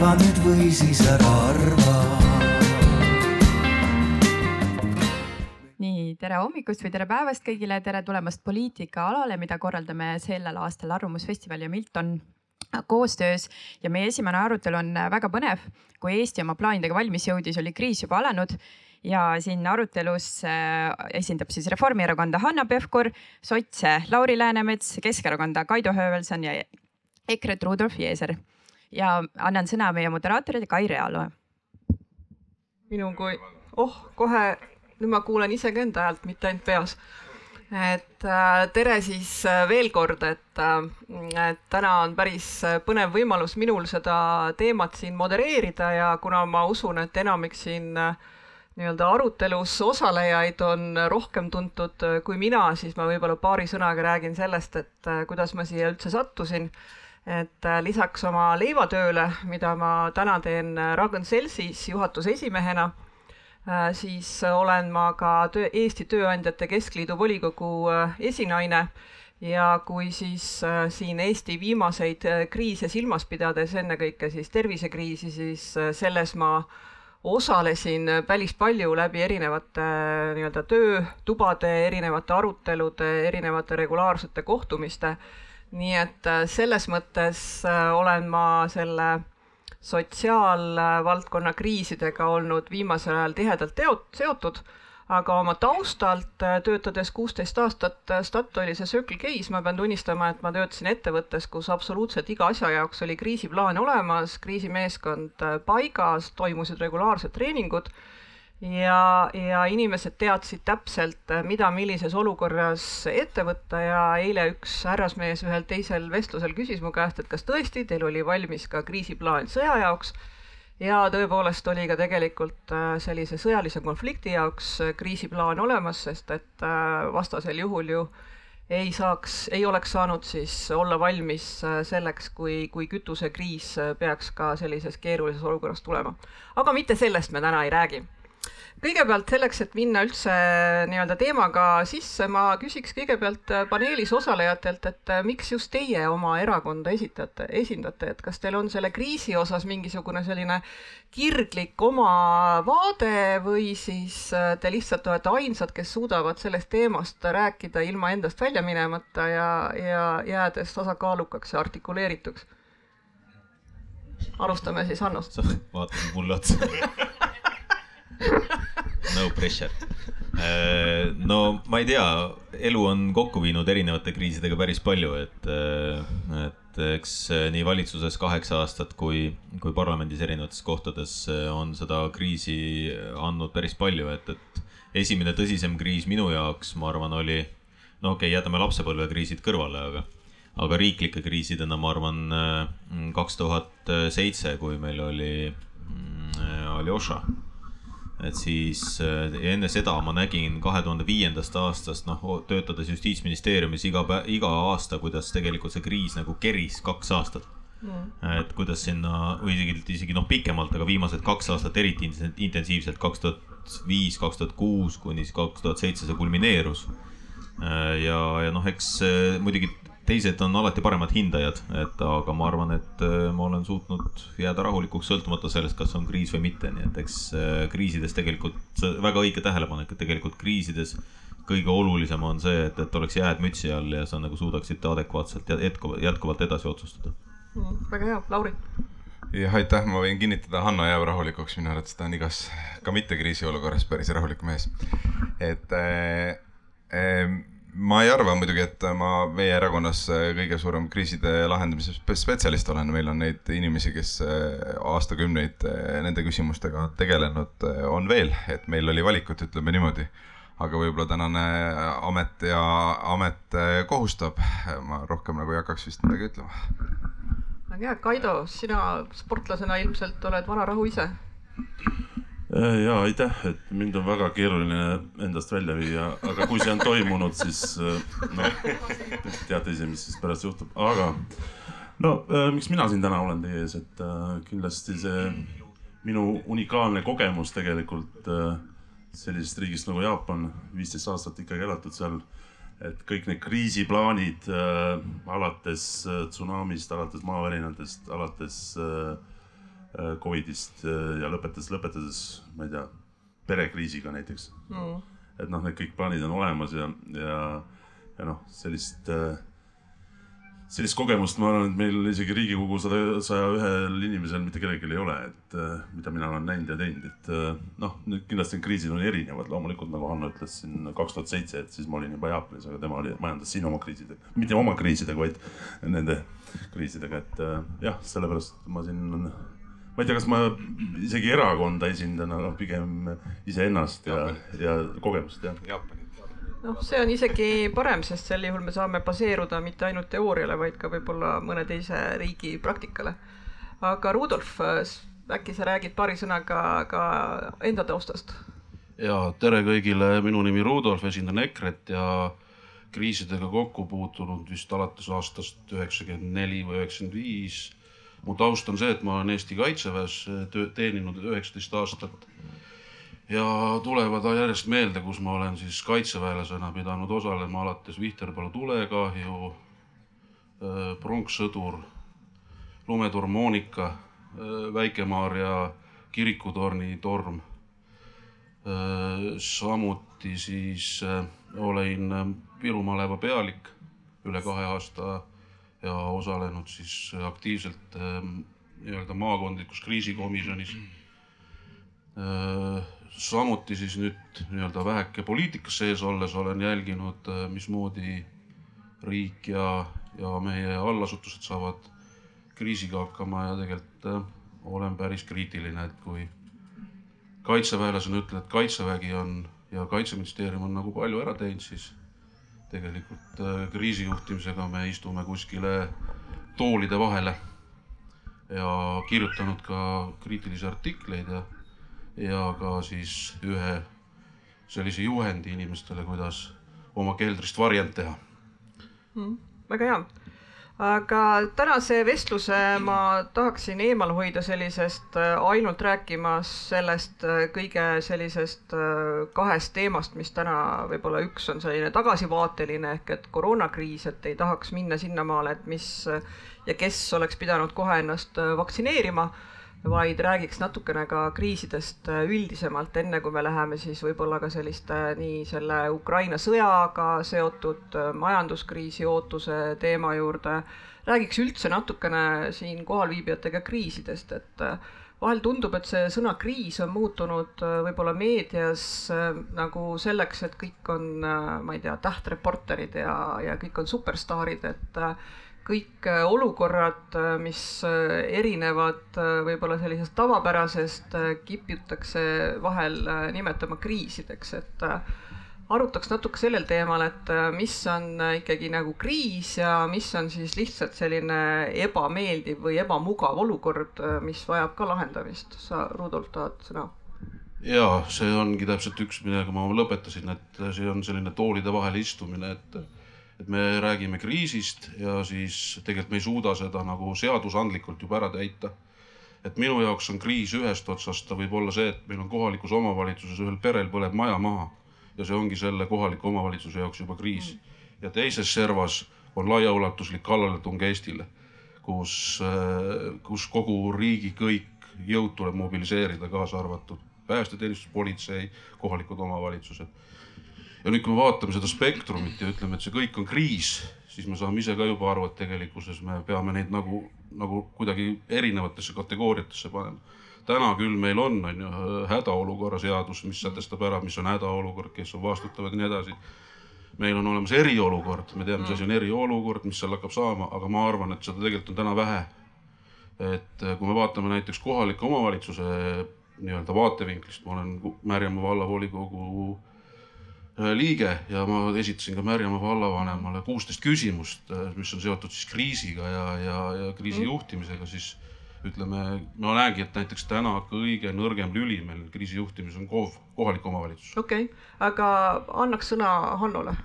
arva nüüd või siis ära arva nii, tere hommikust või tere päevast kõigile, tere tulemast poliitikaalale, mida korraldame sellel aastal Arvamusfestival ja Milton koostöös ja meie esimene arutelu on väga põnev. kui Eesti oma plaanidega valmis jõudis, oli kriis juba alanud ja siin arutelus äh, esindab siis Reformierakonda Hanno Pevkur, sotse Lauri Läänemets, Keskerakonda Kaido Höövelson ja EKRE-t Rudolf Jeeser. Ja annan sõna meie moderaatorile Kai Realo. minu kui, oh kohe nüüd ma kuulen ise ka enda häält, mitte ainult peas. et äh, tere siis äh, veel kord, et, äh, et täna on päris põnev võimalus minul seda teemat siin modereerida ja kuna ma usun, et enamik siin nii-öelda arutelus osalejaid on rohkem tuntud kui mina, siis ma võib-olla paari sõnaga räägin sellest, et kuidas ma siia üldse sattusin et lisaks oma leivatööle, mida ma täna teen Ragn Selsis juhatuse esimehena Äh, siis olen ma ka töö, Eesti Tööandjate Keskliidu volikogu äh, esinaine ja kui siis äh, siin Eesti viimaseid kriise silmas pidades, ennekõike siis tervisekriisi, siis selles ma osalesin päris palju läbi erinevate nii-öelda töötubade, erinevate arutelude, erinevate regulaarsete kohtumiste. Nii et selles mõttes olen ma selle sotsiaalvaldkonna kriisidega olnud viimasel ajal tihedalt teot-, seotud, aga oma taustalt äh, töötades kuusteist aastat äh, Statoilis ja Circle K-s ma pean tunnistama, et ma töötasin ettevõttes, kus absoluutselt iga asja jaoks oli kriisiplaan olemas, kriisimeeskond äh, paigas, toimusid regulaarsed treeningud ja, ja inimesed teadsid täpselt, mida millises olukorras ette võtta ja eile üks härrasmees ühel teisel vestlusel küsis mu käest, et kas tõesti teil oli valmis ka kriisiplaan sõja jaoks. ja tõepoolest oli ka tegelikult äh, sellise sõjalise konflikti jaoks äh, kriisiplaan olemas, sest et äh, vastasel juhul ju ei saaks, ei oleks saanud siis olla valmis selleks, kui, kui kütusekriis peaks ka sellises keerulises olukorras tulema. aga mitte sellest me täna ei räägi kõigepealt selleks, et minna üldse nii-öelda teemaga sisse, ma küsiks kõigepealt äh, paneelis osalejatelt, et äh, miks just teie oma erakonda esitate, esindate, et kas teil on selle kriisi osas mingisugune selline kirglik oma vaade või siis äh, te lihtsalt olete ainsad, kes suudavad sellest teemast rääkida ilma endast välja minemata ja, ja jäädes tasakaalukaks ja artikuleerituks? alustame siis Hannost. sa vaatad mulle otsa no pressure. Äh, no ma ei tea, elu on kokku viinud erinevate kriisidega päris palju, et, äh, et eks nii valitsuses kaheksa aastat kui, kui parlamendis erinevates kohtades on seda kriisi andnud päris palju, et, et esimene tõsisem kriis minu jaoks, ma arvan, oli, no okei okay,, jätame lapsepõlvekriisid kõrvale, aga aga riiklike kriisidena ma arvan kaks tuhat seitse, kui meil oli mm, Aljoša et siis äh, enne seda ma nägin kahe tuhande viiendast aastast, noh, töötades justiitsministeeriumis iga päev, iga aasta, kuidas tegelikult see kriis nagu keris kaks aastat mm.. et kuidas sinna või isegi, isegi noh, pikemalt, aga viimased kaks aastat eriti intensiivselt, kaks tuhat viis, kaks tuhat kuus kuni kaks tuhat seitse see kulmineerus. Äh, ja, ja noh, eks äh, muidugi teised on alati paremad hindajad, et aga ma arvan, et äh, ma olen suutnud jääda rahulikuks, sõltumata sellest, kas on kriis või mitte, nii et eks äh, kriisides tegelikult, väga õige tähelepanek, et tegelikult kriisides kõige olulisem on see, et, et oleks jääd mütsi all ja sa nagu suudaksid adekvaatselt jätkuvalt edasi otsustada. Mm,. väga hea, Lauri? Jah, aitäh, ma võin kinnitada, Hanno jääb rahulikuks, minu arvates. Ta on igas, ka mitte kriisiolukorras päris rahulik mees. et äh, äh, ma ei arva muidugi, et ma meie erakonnas kõige suurem kriiside lahendamise spetsialist olen, meil on neid inimesi, kes äh, aastakümneid äh, nende küsimustega tegelenud äh, on veel, et meil oli valikut, ütleme niimoodi. aga võib-olla tänane amet ja amet kohustab, ma rohkem nagu ei hakkaks vist midagi ütlema. väga hea, Kaido, sina sportlasena ilmselt oled vanarahu ise. Äh, ja aitäh, et mind on väga keeruline endast välja viia, aga kui see on toimunud, siis äh, noh, teate ise, mis siis pärast juhtub, aga no äh, miks mina siin täna olen teie ees, et kindlasti see minu unikaalne kogemus tegelikult sellisest riigist nagu Jaapan, viisteist aastat ikkagi elatud seal. et kõik need kriisiplaanid alates tsunamist, alates maavärinatest, alates äh, Covidist äh, ja lõpetades, lõpetades, ma ei tea, perekriisiga näiteks. Mm.. et noh, need kõik plaanid on olemas ja, ja, ja noh, sellist äh, sellist kogemust ma arvan, et meil isegi Riigikogu sada, saja ühel inimesel mitte kellelgi ei ole, et äh, mida mina olen näinud ja teinud, et äh, noh, nüüd kindlasti need kriisid on erinevad, loomulikult nagu Hanno ütles siin kaks tuhat seitse, et siis ma olin juba Jaapanis, aga tema oli, majandas siin oma kriisidega, mitte oma kriisidega, vaid nende kriisidega, et äh, jah, sellepärast ma siin ma ei tea, kas ma isegi erakonda esindan, aga pigem iseennast ja, ja kogemust, jah. Noh, see on isegi parem, sest sel juhul me saame baseeruda mitte ainult teooriale, vaid ka võib-olla mõne teise riigi praktikale. aga Rudolf, äkki sa räägid paari sõnaga ka enda taustast? ja tere kõigile, minu nimi Rudolf, esindan EKRE-t ja kriisidega kokku puutunud vist alates aastast üheksakümmend neli või üheksakümmend viis. Mu taust on see, et ma olen Eesti Kaitseväes töö, teeninud üheksateist aastat ja tulevad järjest meelde, kus ma olen siis kaitseväelasena pidanud osalema alates Vihterpalu tulekahju, pronkssõdur, lumetorm Monika, Väike-Maarja kirikutorni torm. samuti siis olin Viru maleva pealik üle kahe aasta ja osalenud siis aktiivselt nii-öelda maakondlikus kriisikomisjonis. Samuti siis nüüd nii-öelda väheke poliitikas sees olles olen jälginud, äh, mismoodi riik ja, ja meie allasutused saavad kriisiga hakkama ja tegelikult olen päris kriitiline, et kui kaitseväelasena ütlen, et kaitsevägi on ja kaitseministeerium on nagu palju ära teinud, siis tegelikult äh, kriisijuhtimisega me istume kuskile toolide vahele ja kirjutanud ka kriitilisi artikleid ja ja ka siis ühe sellise juhendi inimestele, kuidas oma keldrist varjend teha mm,. väga hea aga tänase vestluse ma tahaksin eemal hoida sellisest äh, ainult rääkimas sellest äh, kõige sellisest äh, kahest teemast, mis täna võib-olla üks on selline tagasivaateline ehk et koroonakriis, et ei tahaks minna sinnamaale, et mis ja kes oleks pidanud kohe ennast vaktsineerima vaid räägiks natukene ka kriisidest äh, üldisemalt, enne kui me läheme siis võib-olla ka selliste nii selle Ukraina sõjaga seotud äh, majanduskriisi ootuse teema juurde. räägiks üldse natukene siin kohalviibijatega kriisidest, et äh, vahel tundub, et see sõna kriis on muutunud võib-olla meedias nagu selleks, et kõik on, ma ei tea, tähtreporterid ja, ja kõik on superstaarid, et kõik äh, olukorrad, äh, mis äh, erinevad võib-olla sellisest tavapärasest, kiputakse vahel nimetama kriisideks, et arutaks natuke sellel teemal, et mis on ikkagi nagu kriis ja mis on siis lihtsalt selline ebameeldiv või ebamugav olukord, mis vajab ka lahendamist. sa, Rudolf, tahad sõna? ja see ongi täpselt üks, millega ma lõpetasin, et see on selline toolide vahel istumine, et et me räägime kriisist ja siis tegelikult me ei suuda seda nagu seadusandlikult juba ära täita. et minu jaoks on kriis ühest otsast, ta võib olla see, et meil on kohalikus omavalitsuses ühel perel põleb maja maha ja see ongi selle kohaliku omavalitsuse jaoks juba kriis. ja teises servas on laiaulatuslik kallaletung Eestile, kus, kus kogu riigi kõik jõud tuleb mobiliseerida, kaasa arvatud päästeteenistus, politsei, kohalikud omavalitsused ja nüüd, kui me vaatame seda spektrumit ja ütleme, et see kõik on kriis, siis me saame ise ka juba aru, et tegelikkuses me peame neid nagu, nagu kuidagi erinevatesse kategooriatesse panema. täna küll meil on, on ju hädaolukorra seadus, mis sätestab ära, mis on hädaolukord, kes on vastutavad ja nii edasi. meil on olemas eriolukord, me teame, mis asi on eriolukord, mis seal hakkab saama, aga ma arvan, et seda tegelikult on täna vähe. et kui me vaatame näiteks kohaliku omavalitsuse nii-öelda vaatevinklist, ma olen Märjamaa vallavolikogu liige ja ma esitasin ka Märjamaa vallavanemale kuusteist küsimust, äh, mis on seotud siis kriisiga ja, ja, ja kriisi mhm. juhtimisega, siis ütleme, ma näengi, et näiteks täna kõige nõrgem lüli meil kriisi juhtimises on KOV, kohalik omavalitsus. okei okay., aga annaks sõna Hannole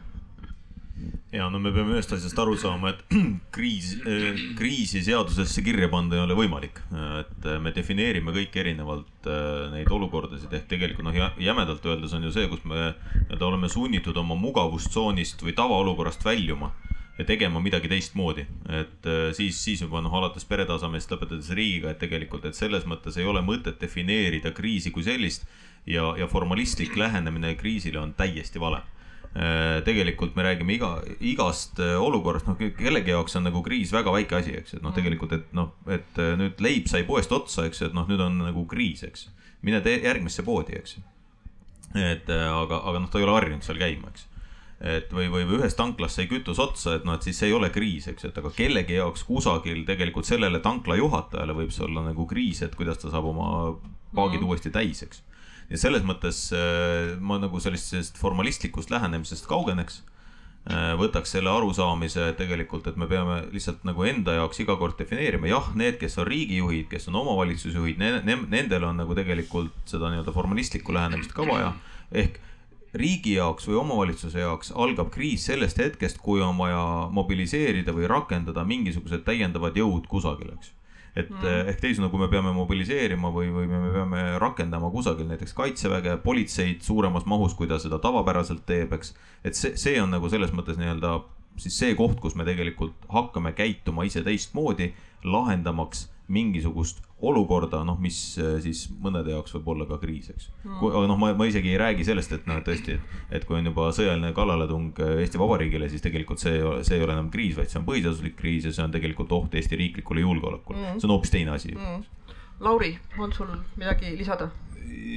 ja no me peame ühest asjast aru saama, et kriis, äh, kriisi seadusesse kirja panna ei ole võimalik. et me defineerime kõik erinevalt äh, neid olukordasid. Ehk tegelikult noh, jämedalt öeldes on ju see, kus me nii-öelda oleme sunnitud oma mugavustsoonist või tavaolukorrast väljuma ja tegema midagi teistmoodi, et äh, siis, siis juba noh, alates peretasemest lõpetades riigiga, et tegelikult, et selles mõttes ei ole mõtet defineerida kriisi kui sellist ja, ja formalistlik lähenemine kriisile on täiesti vale. äh, tegelikult me räägime iga, igast äh, olukorrast, noh, kellegi jaoks on nagu kriis väga väike asi, eks, et noh, tegelikult, et noh, et nüüd leib sai poest otsa, eks et noh, nüüd on nagu kriis, eks. mine tee järgmisse poodi, eks. et aga, aga noh, ta ei ole harjunud seal käima, eks et või, või, ühes tanklas sai kütus otsa, et noh, et siis see ei ole kriis, eks, et aga kellegi jaoks kusagil tegelikult sellele tankla juhatajale võib see olla nagu kriis, et kuidas ta saab oma paagid mm. uuesti täis, eks. Ja selles mõttes äh, ma nagu sellisest formalistlikust lähenemisest kaugeneks äh,. võtaks selle arusaamise tegelikult, et me peame lihtsalt nagu enda jaoks iga kord defineerima, jah, need, kes on riigijuhid, kes on omavalitsusjuhid ne, ne, nendel on nagu tegelikult seda nii-öelda formalistlikku lähenemist ka vaja. ehk riigi jaoks või omavalitsuse jaoks algab kriis sellest hetkest, kui on vaja mobiliseerida või rakendada mingisugused täiendavad jõud kusagil, eks. Et mm. ehk teisisõnu, kui me peame mobiliseerima või, või me peame rakendama kusagil näiteks kaitseväge, politseid suuremas mahus, kui ta seda tavapäraselt teeb, eks. et see, see on nagu selles mõttes nii-öelda siis see koht, kus me tegelikult hakkame käituma ise teistmoodi, lahendamaks mingisugust olukorda, noh, mis äh, siis mõnede jaoks võib olla ka kriis, eks. Mm.. aga noh, ma, ma isegi ei räägi sellest, et noh, tõesti, et, et kui on juba sõjaline kallaletung äh, Eesti Vabariigile, siis tegelikult see, see ei ole enam kriis, vaid see on põhiseaduslik kriis ja see on tegelikult oht Eesti riiklikule julgeolekule. Mm.. see on hoopis teine asi. Mm.. Lauri, on sul midagi lisada?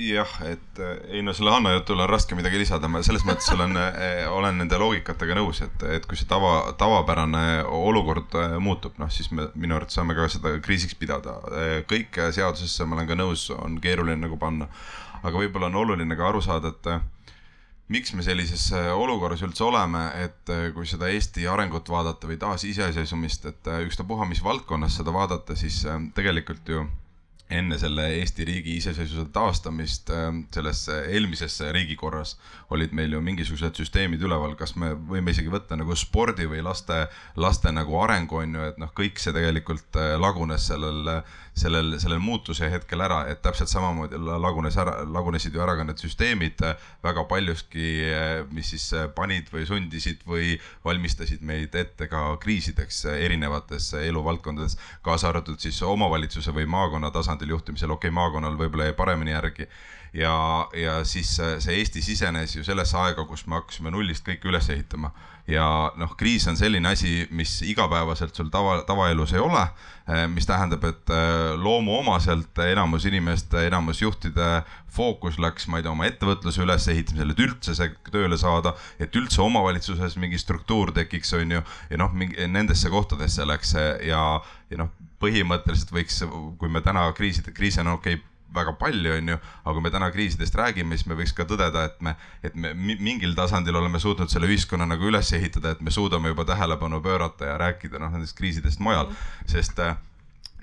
Jah, et eh, ei no selle Hanno jutul on raske midagi lisada, ma selles mõttes olen, eh, olen nende loogikatega nõus, et, et kui see tava, tavapärane olukord eh, muutub, noh siis me minu arvates saame ka seda kriisiks pidada. kõik seadusesse ma olen ka nõus, on keeruline nagu panna. aga võib-olla on oluline ka aru saada, et miks me sellises olukorras üldse oleme, et kui seda Eesti arengut vaadata või taasiseseisvumist, et ükstapuha, mis valdkonnas seda vaadata, siis tegelikult ju enne selle Eesti riigi iseseisvuse taastamist ähm, selles eelmises riigikorras olid meil ju mingisugused süsteemid üleval, kas me võime isegi võtta nagu spordi või laste, laste nagu arengu on ju, et noh, kõik see tegelikult äh, lagunes sellel, sellel, sellel muutuse hetkel ära, et täpselt samamoodi lagunes ära, lagunesid ju ära ka need süsteemid väga paljuski, mis siis panid või sundisid või valmistasid meid ette ka kriisideks erinevates eluvaldkondades, kaasa arvatud siis omavalitsuse või maakonna tasandil juhtimisel, okei okay,, maakonnal võib-olla jäi paremini järgi. ja, ja siis see Eesti sisenes ju sellesse aega, kus me hakkasime nullist kõike üles ehitama. Ja noh, kriis on selline asi, mis igapäevaselt sul tava, tavaelus ei ole. Eh, mis tähendab, et eh, loomuomaselt enamus inimeste, enamus juhtide fookus läks, ma ei tea, oma ettevõtluse ülesehitamisele, et üldse see tööle saada, et üldse omavalitsuses mingi struktuur tekiks, on ju. ja noh, nendesse kohtadesse läks ja, ja noh põhimõtteliselt võiks, kui me täna kriiside, kriise on okei okay, väga palju, on ju, aga kui me täna kriisidest räägime, siis me võiks ka tõdeda, et me, et me mingil tasandil oleme suutnud selle ühiskonna nagu üles ehitada, et me suudame juba tähelepanu pöörata ja rääkida noh, nendest kriisidest mujal, sest äh,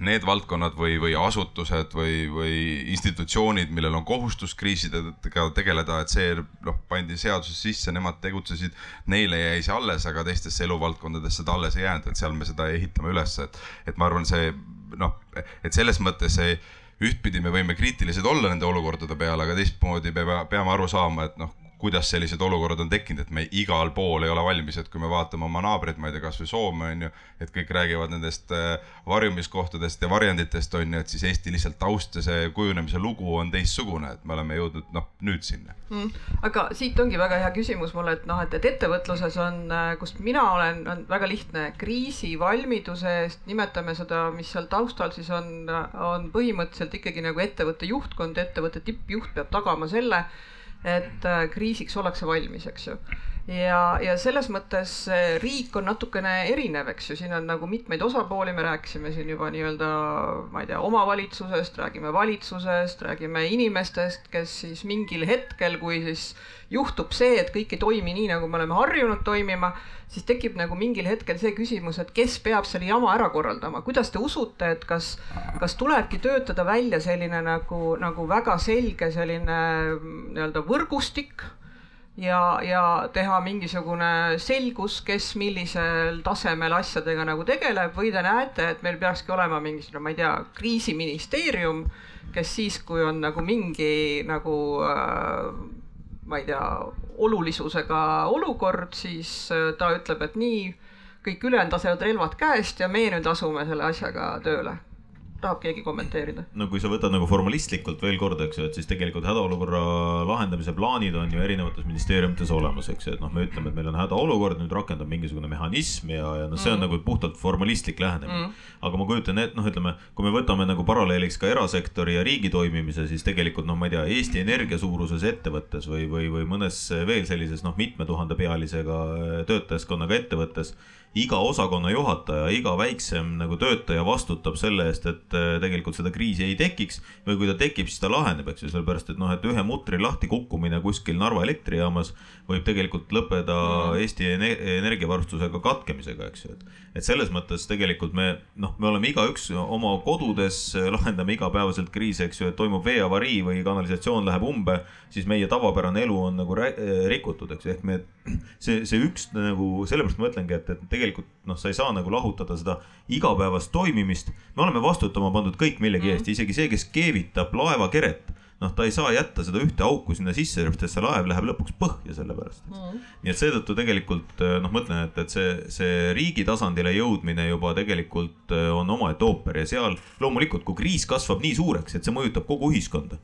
need valdkonnad või, või asutused või, või institutsioonid, millel on kohustus kriisidega tegeleda, et see noh, pandi seadusesse sisse, nemad tegutsesid, neile jäi see alles, aga teistesse eluvaldkondadesse seda alles ei jäänud, et seal me seda ehitame üles, et, et ma arvan, see noh, et selles mõttes see ühtpidi me võime kriitilised olla nende olukordade peale, aga teistmoodi me peame aru saama, et noh, kuidas sellised olukorrad on tekkinud, et me igal pool ei ole valmis, et kui me vaatame oma naabreid, ma ei tea, kasvõi Soome on ju, et kõik räägivad nendest äh, varjumiskohtadest ja varjenditest on ju, et siis Eesti lihtsalt taust ja see kujunemise lugu on teistsugune, et me oleme jõudnud noh, nüüd sinna mm,. aga siit ongi väga hea küsimus mulle, et noh, et, et ettevõtluses on, äh, kust mina olen, on väga lihtne, kriisivalmiduse eest nimetame seda, mis seal taustal siis on, on põhimõtteliselt ikkagi nagu ettevõtte juhtkond, ettevõtte tippjuht peab tagama selle et äh, kriisiks ollakse valmis, eks ju. Ja, ja selles mõttes riik on natukene erinev, eks ju, siin on nagu mitmeid osapooli, me rääkisime siin juba nii-öelda, ma ei tea, omavalitsusest, räägime valitsusest, räägime inimestest, kes siis mingil hetkel, kui siis juhtub see, et kõik ei toimi nii, nagu me oleme harjunud toimima, siis tekib nagu mingil hetkel see küsimus, et kes peab selle jama ära korraldama, kuidas te usute, et kas, kas tulebki töötada välja selline nagu, nagu väga selge selline nii-öelda võrgustik ja, ja teha mingisugune selgus, kes millisel tasemel asjadega nagu tegeleb või te näete, et meil peakski olema mingisugune, ma ei tea, kriisiministeerium, kes siis, kui on nagu mingi nagu äh, ma ei tea, olulisusega olukord, siis äh, ta ütleb, et nii, kõik ülejäänud lasevad relvad käest ja meie nüüd asume selle asjaga tööle tahab keegi kommenteerida? no kui sa võtad nagu formalistlikult veel kord, eks ju, et siis tegelikult hädaolukorra lahendamise plaanid on ju erinevates ministeeriumites olemas, eks ju, et noh, me ütleme, et meil on hädaolukord, nüüd rakendab mingisugune mehhanism ja, ja noh, see on mm. nagu puhtalt formalistlik lähenemine mm.. aga ma kujutan ette, noh, ütleme, kui me võtame nagu paralleeliks ka erasektori ja riigi toimimise, siis tegelikult noh, ma ei tea, Eesti Energia suuruses ettevõttes või, või, või mõnes veel sellises noh, mitme tuhande pealisega töötajaskonnaga ettevõttes iga osakonna juhataja, iga väiksem nagu töötaja vastutab selle eest, et äh, tegelikult seda kriisi ei tekiks või kui ta tekib, siis ta laheneb, eks ju, sellepärast et noh, et ühe mutri lahti kukkumine kuskil Narva elektrijaamas võib tegelikult lõppeda. Eesti energiavarustusega katkemisega, eks ju, et et selles mõttes tegelikult me noh, me oleme igaüks oma kodudes, lahendame igapäevaselt kriise, eks ju, et toimub veeavarii või kanalisatsioon läheb umbe, siis meie tavapärane elu on nagu rikutud, eks ju, ehk me see, see üks nagu sellepärast ma ütlengi, et, et tegelikult noh, sa ei saa nagu lahutada seda igapäevast toimimist. me oleme vastutama pandud kõik millegi mm. eest, isegi see, kes keevitab laevakeret noh, ta ei saa jätta seda ühte auku sinna sisse, et see laev läheb lõpuks põhja selle pärast. Mm.. nii et seetõttu tegelikult eh, noh, ma ütlen, et, et see, see riigi tasandile jõudmine juba tegelikult eh, on omaette ooper ja seal loomulikult, kui kriis kasvab nii suureks, et see mõjutab kogu ühiskonda.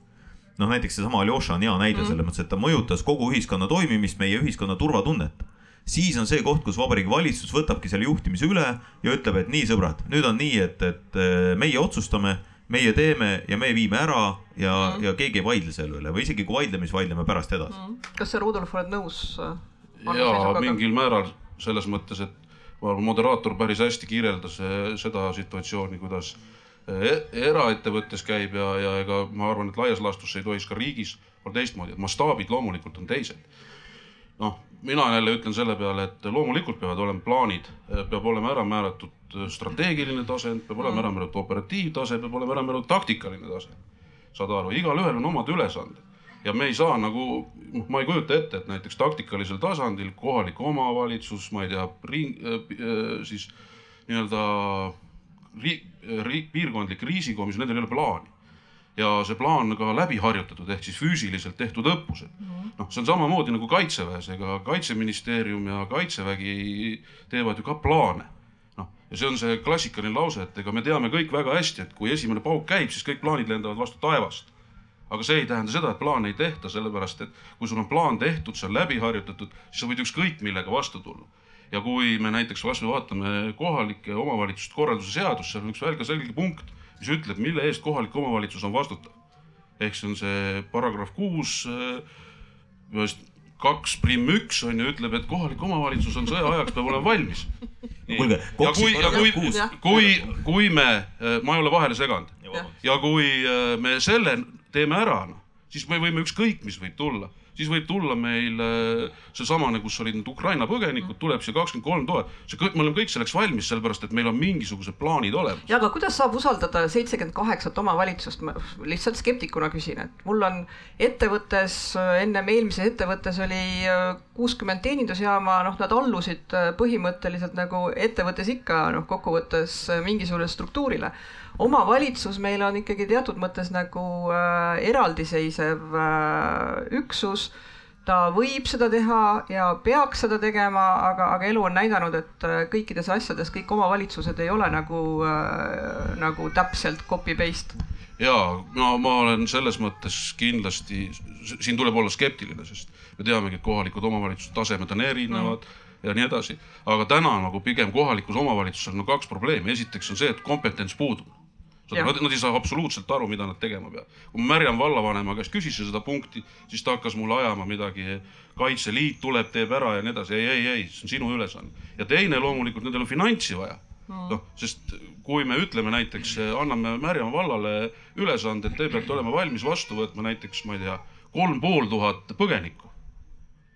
Noh, näiteks seesama Aljoša on hea näide mm. selles mõttes, et ta mõjutas kogu ühiskonna toimimist, meie ühiskonna turvatunnet. Siis on see koht, kus Vabariigi Valitsus võtabki selle juhtimise üle ja ütleb, et nii, sõbrad, nüüd on nii, et, et eh, meie otsustame meie teeme ja me viime ära ja mm., ja keegi ei vaidle selle üle või isegi kui vaidleme, siis vaidleme pärast edasi mm.. kas sa, Rudolf, oled nõus? Äh, jaa, mingil määral selles mõttes, et moderaator päris hästi kirjeldas äh, seda situatsiooni, kuidas äh, eraettevõttes käib ja, ja ega ma arvan, et laias laastus see ei tohiks ka riigis olla teistmoodi, et mastaabid loomulikult on teised. Noh, mina jälle ütlen selle peale, et loomulikult peavad olema plaanid, peab olema ära määratud strateegiline tase, peab olema ära määratud operatiivtase, peab olema ära määratud taktikaline tase. saad aru, igalühel on omad ülesanded. Ja me ei saa nagu, noh, ma ei kujuta ette, et näiteks taktikalisel tasandil kohalik omavalitsus, ma ei tea, äh, siis nii-öelda riik, riik, piirkondlik kriisikomisjon, nendel ei ole plaani ja see plaan ka läbi harjutatud ehk siis füüsiliselt tehtud õppused. Mhm. noh, see on samamoodi nagu kaitseväes, ega kaitseministeerium ja kaitsevägi teevad ju ka plaane. noh, ja see on see klassikaline lause, et ega me teame kõik väga hästi, et kui esimene pauk käib, siis kõik plaanid lendavad vastu taevast. aga see ei tähenda seda, et plaane ei tehta, sellepärast et kui sul on plaan tehtud, see on läbi harjutatud, siis sa võid ükskõik millega vastu tulla ja kui me näiteks kasvõi vaatame kohalike omavalitsuste korralduse seadust, seal on üks väga selge punkt mis ütleb, mille eest kohalik omavalitsus on vastutav. ehk see on see paragrahv kuus, äh, kaks prim üks on ju, ütleb, et kohalik omavalitsus on sõja ajaks peab olema valmis. kuulge, ja kui, ja kui, kui, kui me, äh, ma ei ole vahele seganud. Ja kui äh, me selle teeme ära, noh, siis me võime ükskõik, mis võib tulla siis võib tulla meil äh, seesamane, kus olid need Ukraina põgenikud, tuleb siia kakskümmend kolm tuhat. see kõik, me oleme kõik selleks valmis, sellepärast et meil on mingisugused plaanid olemas. ja aga kuidas saab usaldada seitsekümmend kaheksat omavalitsust, ma lihtsalt skeptikuna küsin, et mul on ettevõttes, ennem eelmises ettevõttes oli äh, kuuskümmend teenindusjaama, noh, nad allusid äh, põhimõtteliselt nagu ettevõttes ikka noh, kokkuvõttes mingisugusele struktuurile omavalitsus meil on ikkagi teatud mõttes nagu äh, eraldiseisev äh, üksus ta võib seda teha ja peaks seda tegema, aga, aga elu on näidanud, et äh, kõikides asjades kõik omavalitsused ei ole nagu äh,, nagu täpselt copy paste. ja no ma olen selles mõttes kindlasti, siin tuleb olla skeptiline, sest me teamegi, et kohalikud omavalitsuse tasemed on erinevad mm ja nii edasi. aga täna nagu pigem kohalikus omavalitsuses on no kaks probleemi, esiteks on see, et kompetents puudub Nad, nad ei saa absoluutselt aru, mida nad tegema peavad. kui ma Märjan vallavanema käest küsisin seda punkti, siis ta hakkas mulle ajama midagi, Kaitseliit tuleb, teeb ära ja nii edasi. ei, ei, ei, see on sinu ülesanne. ja teine loomulikult, nendel on finantsi vaja mm.. noh, sest kui me ütleme näiteks, anname Märjamaa vallale ülesande, et te peate olema valmis vastu võtma näiteks, ma ei tea, kolm pool tuhat põgenikku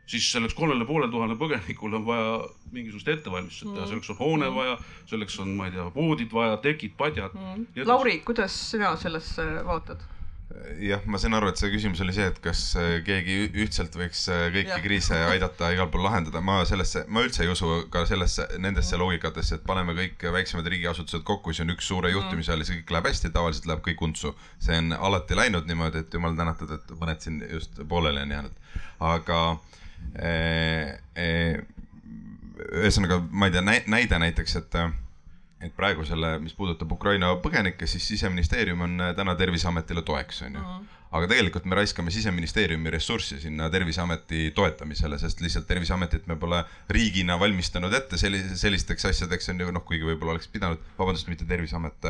siis selleks kolmele poole tuhandele põgenikule on vaja mingisugust ettevalmistust teha mm., selleks on hoone mm. vaja, selleks on, ma ei tea, voodid vaja, tekid, padjad mm.. Lauri, kuidas sina sellesse vaatad? jah, ma saan aru, et see küsimus oli see, et kas äh, keegi ühtselt võiks äh, kõiki ja. kriise aidata igal pool lahendada, ma sellesse, ma üldse ei usu ka sellesse, nendesse mm. loogikatesse, et paneme kõik väiksemad riigiasutused kokku, siis on üks suure mm. juhtimise all ja see kõik läheb hästi, tavaliselt läheb kõik untsu. see on alati läinud niimoodi, et jumal tänatud, et mõned siin just pooleli on jäänud, aga äh, ühesõnaga, ma ei tea, näide näiteks, et et praegu selle, mis puudutab Ukraina põgenikke, siis siseministeerium on täna Terviseametile toeks, on ju. -hmm aga tegelikult me raiskame siseministeeriumi ressurssi sinna Terviseameti toetamisele, sest lihtsalt Terviseametit me pole riigina valmistanud ette sellise, sellisteks asjadeks on ju noh, kuigi võib-olla oleks pidanud, vabandust, mitte Terviseamet,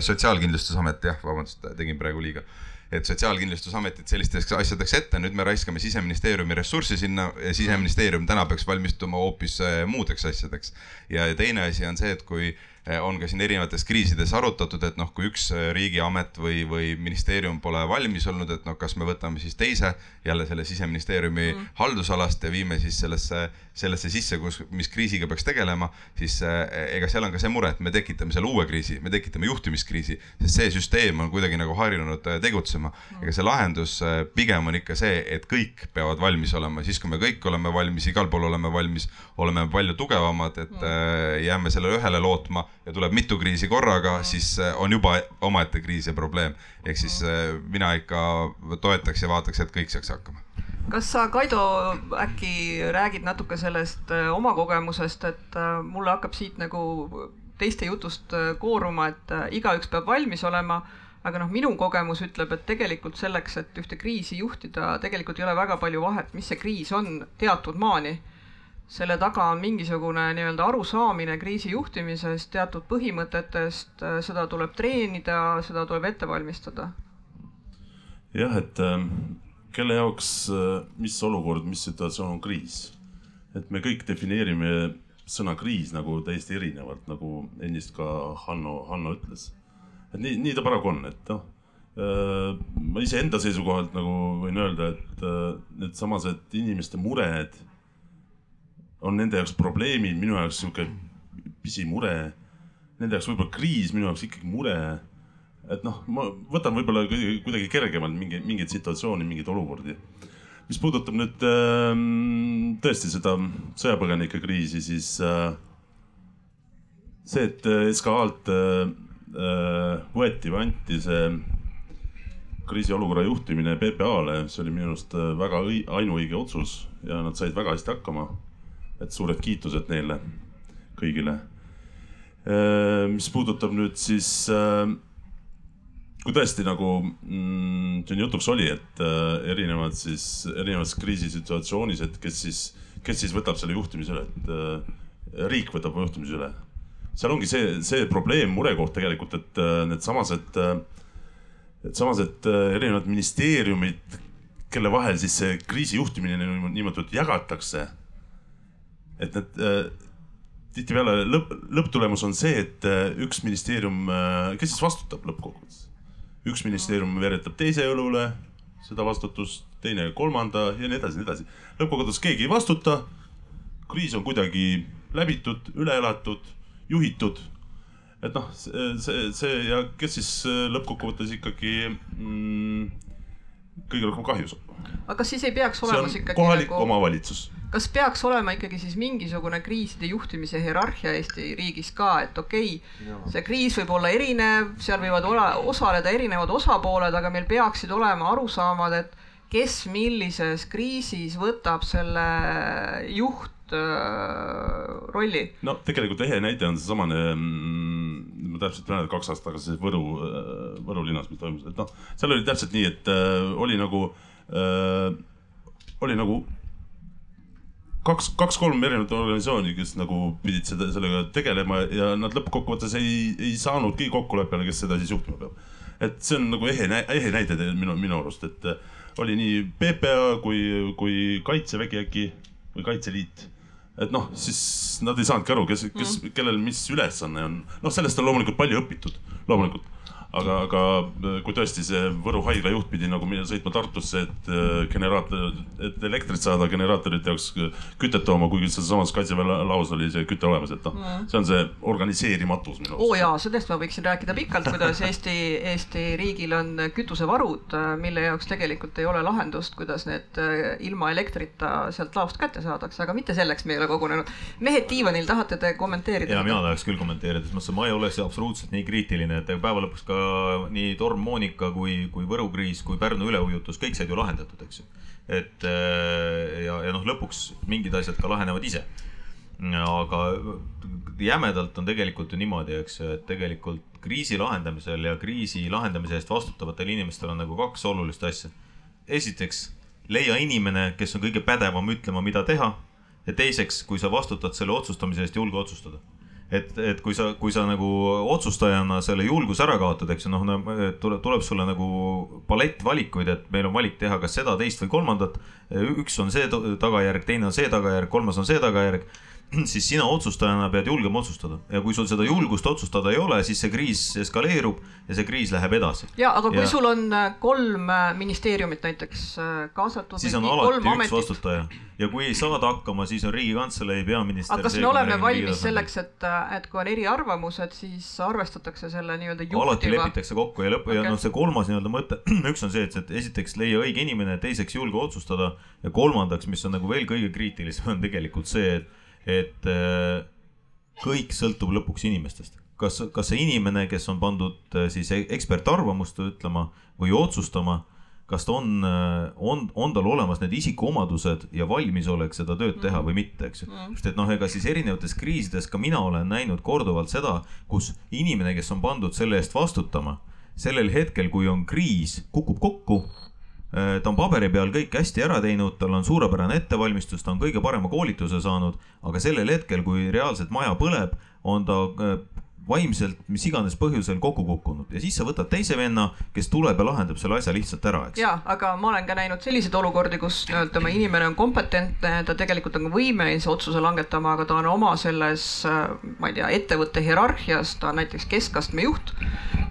Sotsiaalkindlustusamet jah, vabandust, tegin praegu liiga et Sotsiaalkindlustusametit sellisteks asjadeks ette, nüüd me raiskame siseministeeriumi ressurssi sinna ja siseministeerium täna peaks valmistuma hoopis muudeks asjadeks. ja teine asi on see, et kui Eh, on ka siin erinevates kriisides arutatud, et noh, kui üks eh, riigiamet või, või ministeerium pole valmis olnud, et noh, kas me võtame siis teise jälle selle siseministeeriumi mm. haldusalast ja viime siis sellesse, sellesse sisse, kus, mis kriisiga peaks tegelema, siis eh, ega seal on ka see mure, et me tekitame selle uue kriisi, me tekitame juhtimiskriisi, sest see süsteem on kuidagi nagu harjunud tegutsema. ega see lahendus pigem on ikka see, et kõik peavad valmis olema, siis kui me kõik oleme valmis, igal pool oleme valmis, oleme palju tugevamad, et jääme sellele ühele lootma ja tuleb mitu kriisi korraga, siis on juba omaette kriis ja probleem. ehk siis mina ikka toetaks ja vaataks, et kõik saaks hakkama. Kas sa, Kaido, äkki räägid natuke sellest äh, oma kogemusest, et mulle hakkab siit nagu teiste jutust kooruma, et igaüks peab valmis olema aga noh, minu kogemus ütleb, et tegelikult selleks, et ühte kriisi juhtida, tegelikult ei ole väga palju vahet, mis see kriis on teatud maani selle taga on mingisugune nii-öelda arusaamine kriisi juhtimisest, teatud põhimõtetest, seda tuleb treenida, seda tuleb ette valmistada. jah, et äh, kelle jaoks, äh, mis olukord, mis situatsioon on kriis? et me kõik defineerime sõna kriis nagu täiesti erinevalt, nagu ennist ka Hanno, Hanno ütles. et nii, nii ta paraku on, et noh äh, ma iseenda seisukohalt nagu võin öelda, et needsamased inimeste mured on nende jaoks probleemid, minu jaoks sihuke pisimure. Nende jaoks võib-olla kriis, minu jaoks ikkagi mure. Et noh, ma võtan võib-olla kuidagi kergemalt mingeid, mingeid situatsioone, mingeid olukordi. mis puudutab nüüd äh, tõesti seda sõjapõgenike kriisi, siis äh, see, et SKA-lt äh, äh, võeti või anti see kriisiolukorra juhtimine PPA-le, see oli minu arust äh, väga ainuõige otsus ja nad said väga hästi hakkama et suured kiitused neile kõigile. Äh, mis puudutab nüüd siis, äh, kui tõesti nagu mm, siin jutuks oli, et äh, erinevad siis, erinevas kriisisituatsioonis, et kes siis, kes siis võtab selle juhtimise üle, et riik võtab juhtimise üle. seal ongi see, see probleem, murekoht tegelikult, et needsamased, et samas, et erinevad ministeeriumid, kelle vahel siis see kriisi juhtimine niimoodi jagatakse et need äh, tihtipeale lõpp, lõpptulemus on see, et äh, üks ministeerium, äh, kes siis vastutab lõppkokkuvõttes? Üks ministeerium veeretab teise õlule seda vastutust, teine kolmanda ja nii edasi, nii edasi. lõppkokkuvõttes keegi ei vastuta. kriis on kuidagi läbitud, üle elatud, juhitud. et noh, see, see, see ja kes siis lõppkokkuvõttes ikkagi mm, kõige rohkem kahju saab. aga kas siis ei peaks olema ikkagi kohalik nagu... omavalitsus kas peaks olema ikkagi siis mingisugune kriiside juhtimise hierarhia Eesti riigis ka, et okei okay,, see kriis võib olla erinev, seal võivad ole, osaleda erinevad osapooled, aga meil peaksid olema arusaamad, et kes millises kriisis võtab selle juht äh, rolli? no tegelikult ehe näide on seesamane mm,, ma täpselt mäletan, kaks aastat tagasi Võru, äh, Võru linnas, mis toimus, et noh, seal oli täpselt nii, et äh, oli nagu äh,, oli nagu kaks, kaks-kolm erinevat organisatsiooni, kes nagu pidid seda, sellega tegelema ja nad lõppkokkuvõttes ei, ei saanudki kokkuleppele, kes seda siis juhtima peab. et see on nagu ehe, ehe näide minu, minu arust, et äh, oli nii PPA kui, kui Kaitsevägi äkki või Kaitseliit et noh, siis nad ei saanudki aru, kes, kes mm., kellel mis ülesanne on. noh, sellest on loomulikult palju õpitud, loomulikult aga, aga äh, kui tõesti see Võru haigla juht pidi nagu sõitma Tartusse, et äh, generaator, et elektrit saada generaatorite jaoks kütet tooma, kuigi sealsamas kaitseväe laos oli see küte olemas, et noh mm., see on see organiseerimatus minu arust. oo jaa, sellest ma võiksin rääkida pikalt, kuidas Eesti, Eesti riigil on kütusevarud, mille jaoks tegelikult ei ole lahendust, kuidas need äh, ilma elektrita sealt laost kätte saadakse, aga mitte selleks me ei ole kogunenud. mehed diivanil, tahate te kommenteerida? ja mina tahaks küll kommenteerida, selles mõttes, et ma ei ole absoluutselt nii kriitiline, et päeva lõpuks ka nii torm Monika kui, kui Võru kriis kui Pärnu üleujutus, kõik said ju lahendatud, eks ju. et äh, ja, ja noh, lõpuks mingid asjad ka lahenevad ise. aga jämedalt on tegelikult ju niimoodi, eks ju, et tegelikult kriisi lahendamisel ja kriisi lahendamise eest vastutavatel inimestel on nagu kaks olulist asja. esiteks, leia inimene, kes on kõige pädevam ütlema, mida teha. ja teiseks, kui sa vastutad selle otsustamise eest, julge otsustada et, et kui sa, kui sa nagu otsustajana selle julguse ära kaotad, eks ju, noh, tuleb, tuleb sulle nagu palett valikuid, et meil on valik teha kas seda, teist või kolmandat. üks on see tagajärg, teine on see tagajärg, kolmas on see tagajärg siis sina otsustajana pead julgema otsustada ja kui sul seda julgust otsustada ei ole, siis see kriis eskaleerub ja see kriis läheb edasi. ja aga kui ja... sul on äh, kolm äh, ministeeriumit näiteks äh, kaasatud. siis on alati üks ametit. vastutaja ja kui ei saada hakkama, siis on Riigikantselei peaminister. aga kas me oleme valmis selleks, et, et kui on eriarvamused, siis arvestatakse selle nii-öelda juhtiva? alati lepitakse kokku ja lõpp okay. ja noh, see kolmas nii-öelda mõte, üks on see, et, et esiteks leia õige inimene, teiseks julge otsustada ja kolmandaks, mis on nagu veel kõige kriitilisem, on tegelikult see, et et äh, kõik sõltub lõpuks inimestest. kas, kas see inimene, kes on pandud äh, siis e-, ekspertarvamust ütlema või otsustama, kas ta on, äh, on, on tal olemas need isikuomadused ja valmisolek seda tööd teha või mitte, eks ju. Mm. sest et noh, ega siis erinevates kriisides ka mina olen näinud korduvalt seda, kus inimene, kes on pandud selle eest vastutama, sellel hetkel, kui on kriis, kukub kokku ta on paberi peal kõik hästi ära teinud, tal on suurepärane ettevalmistus, ta on kõige parema koolituse saanud, aga sellel hetkel, kui reaalselt maja põleb, on ta äh, vaimselt mis iganes põhjusel kokku kukkunud. Ja siis sa võtad teise venna, kes tuleb ja lahendab selle asja lihtsalt ära, eks. ja, aga ma olen ka näinud selliseid olukordi, kus nii-öelda oma inimene on kompetentne, ta tegelikult on võimeline otsuse langetama, aga ta on oma selles, ma ei tea, ettevõtte hierarhias, ta on näiteks keskastme juht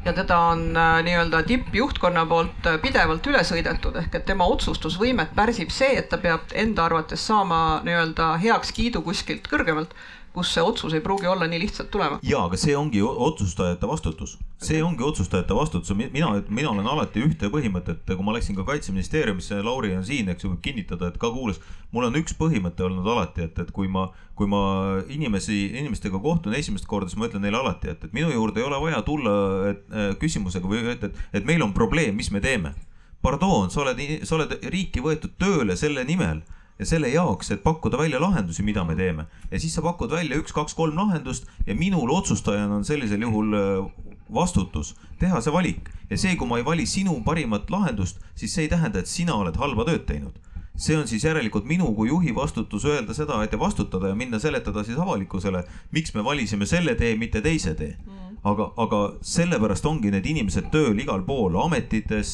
ja teda on äh, nii-öelda tippjuhtkonna poolt äh, pidevalt üle sõidetud, ehk et tema otsustusvõimet pärsib see, et ta peab enda arvates saama nii-öelda heakskiidu kuskilt kõrgemalt kus see otsus ei pruugi olla nii lihtsalt tulema. ja, aga see ongi otsustajate vastutus, see ongi otsustajate vastutus, mina, mina olen alati ühte põhimõtet, kui ma läksin ka kaitseministeeriumisse, Lauri on siin, eks ju, võib kinnitada, et ka kuulas. mul on üks põhimõte olnud alati, et, et kui ma, kui ma inimesi, inimestega kohtun esimest korda, siis ma ütlen neile alati, et, et minu juurde ei ole vaja tulla et, äh, küsimusega või et, et, et meil on probleem, mis me teeme. Pardon, sa oled, sa oled riiki võetud tööle selle nimel ja selle jaoks, et pakkuda välja lahendusi, mida me teeme. ja siis sa pakud välja üks, kaks, kolm lahendust ja minul otsustajana on sellisel juhul äh, vastutus. Teha see valik. Ja see, kui ma ei vali sinu parimat lahendust, siis see ei tähenda, et sina oled halba tööd teinud. See on siis järelikult minu kui juhi vastutus öelda seda, et ja vastutada ja minna seletada siis avalikkusele, miks me valisime selle tee, mitte teise tee. Mm aga, aga sellepärast ongi need inimesed tööl igal pool, ametites,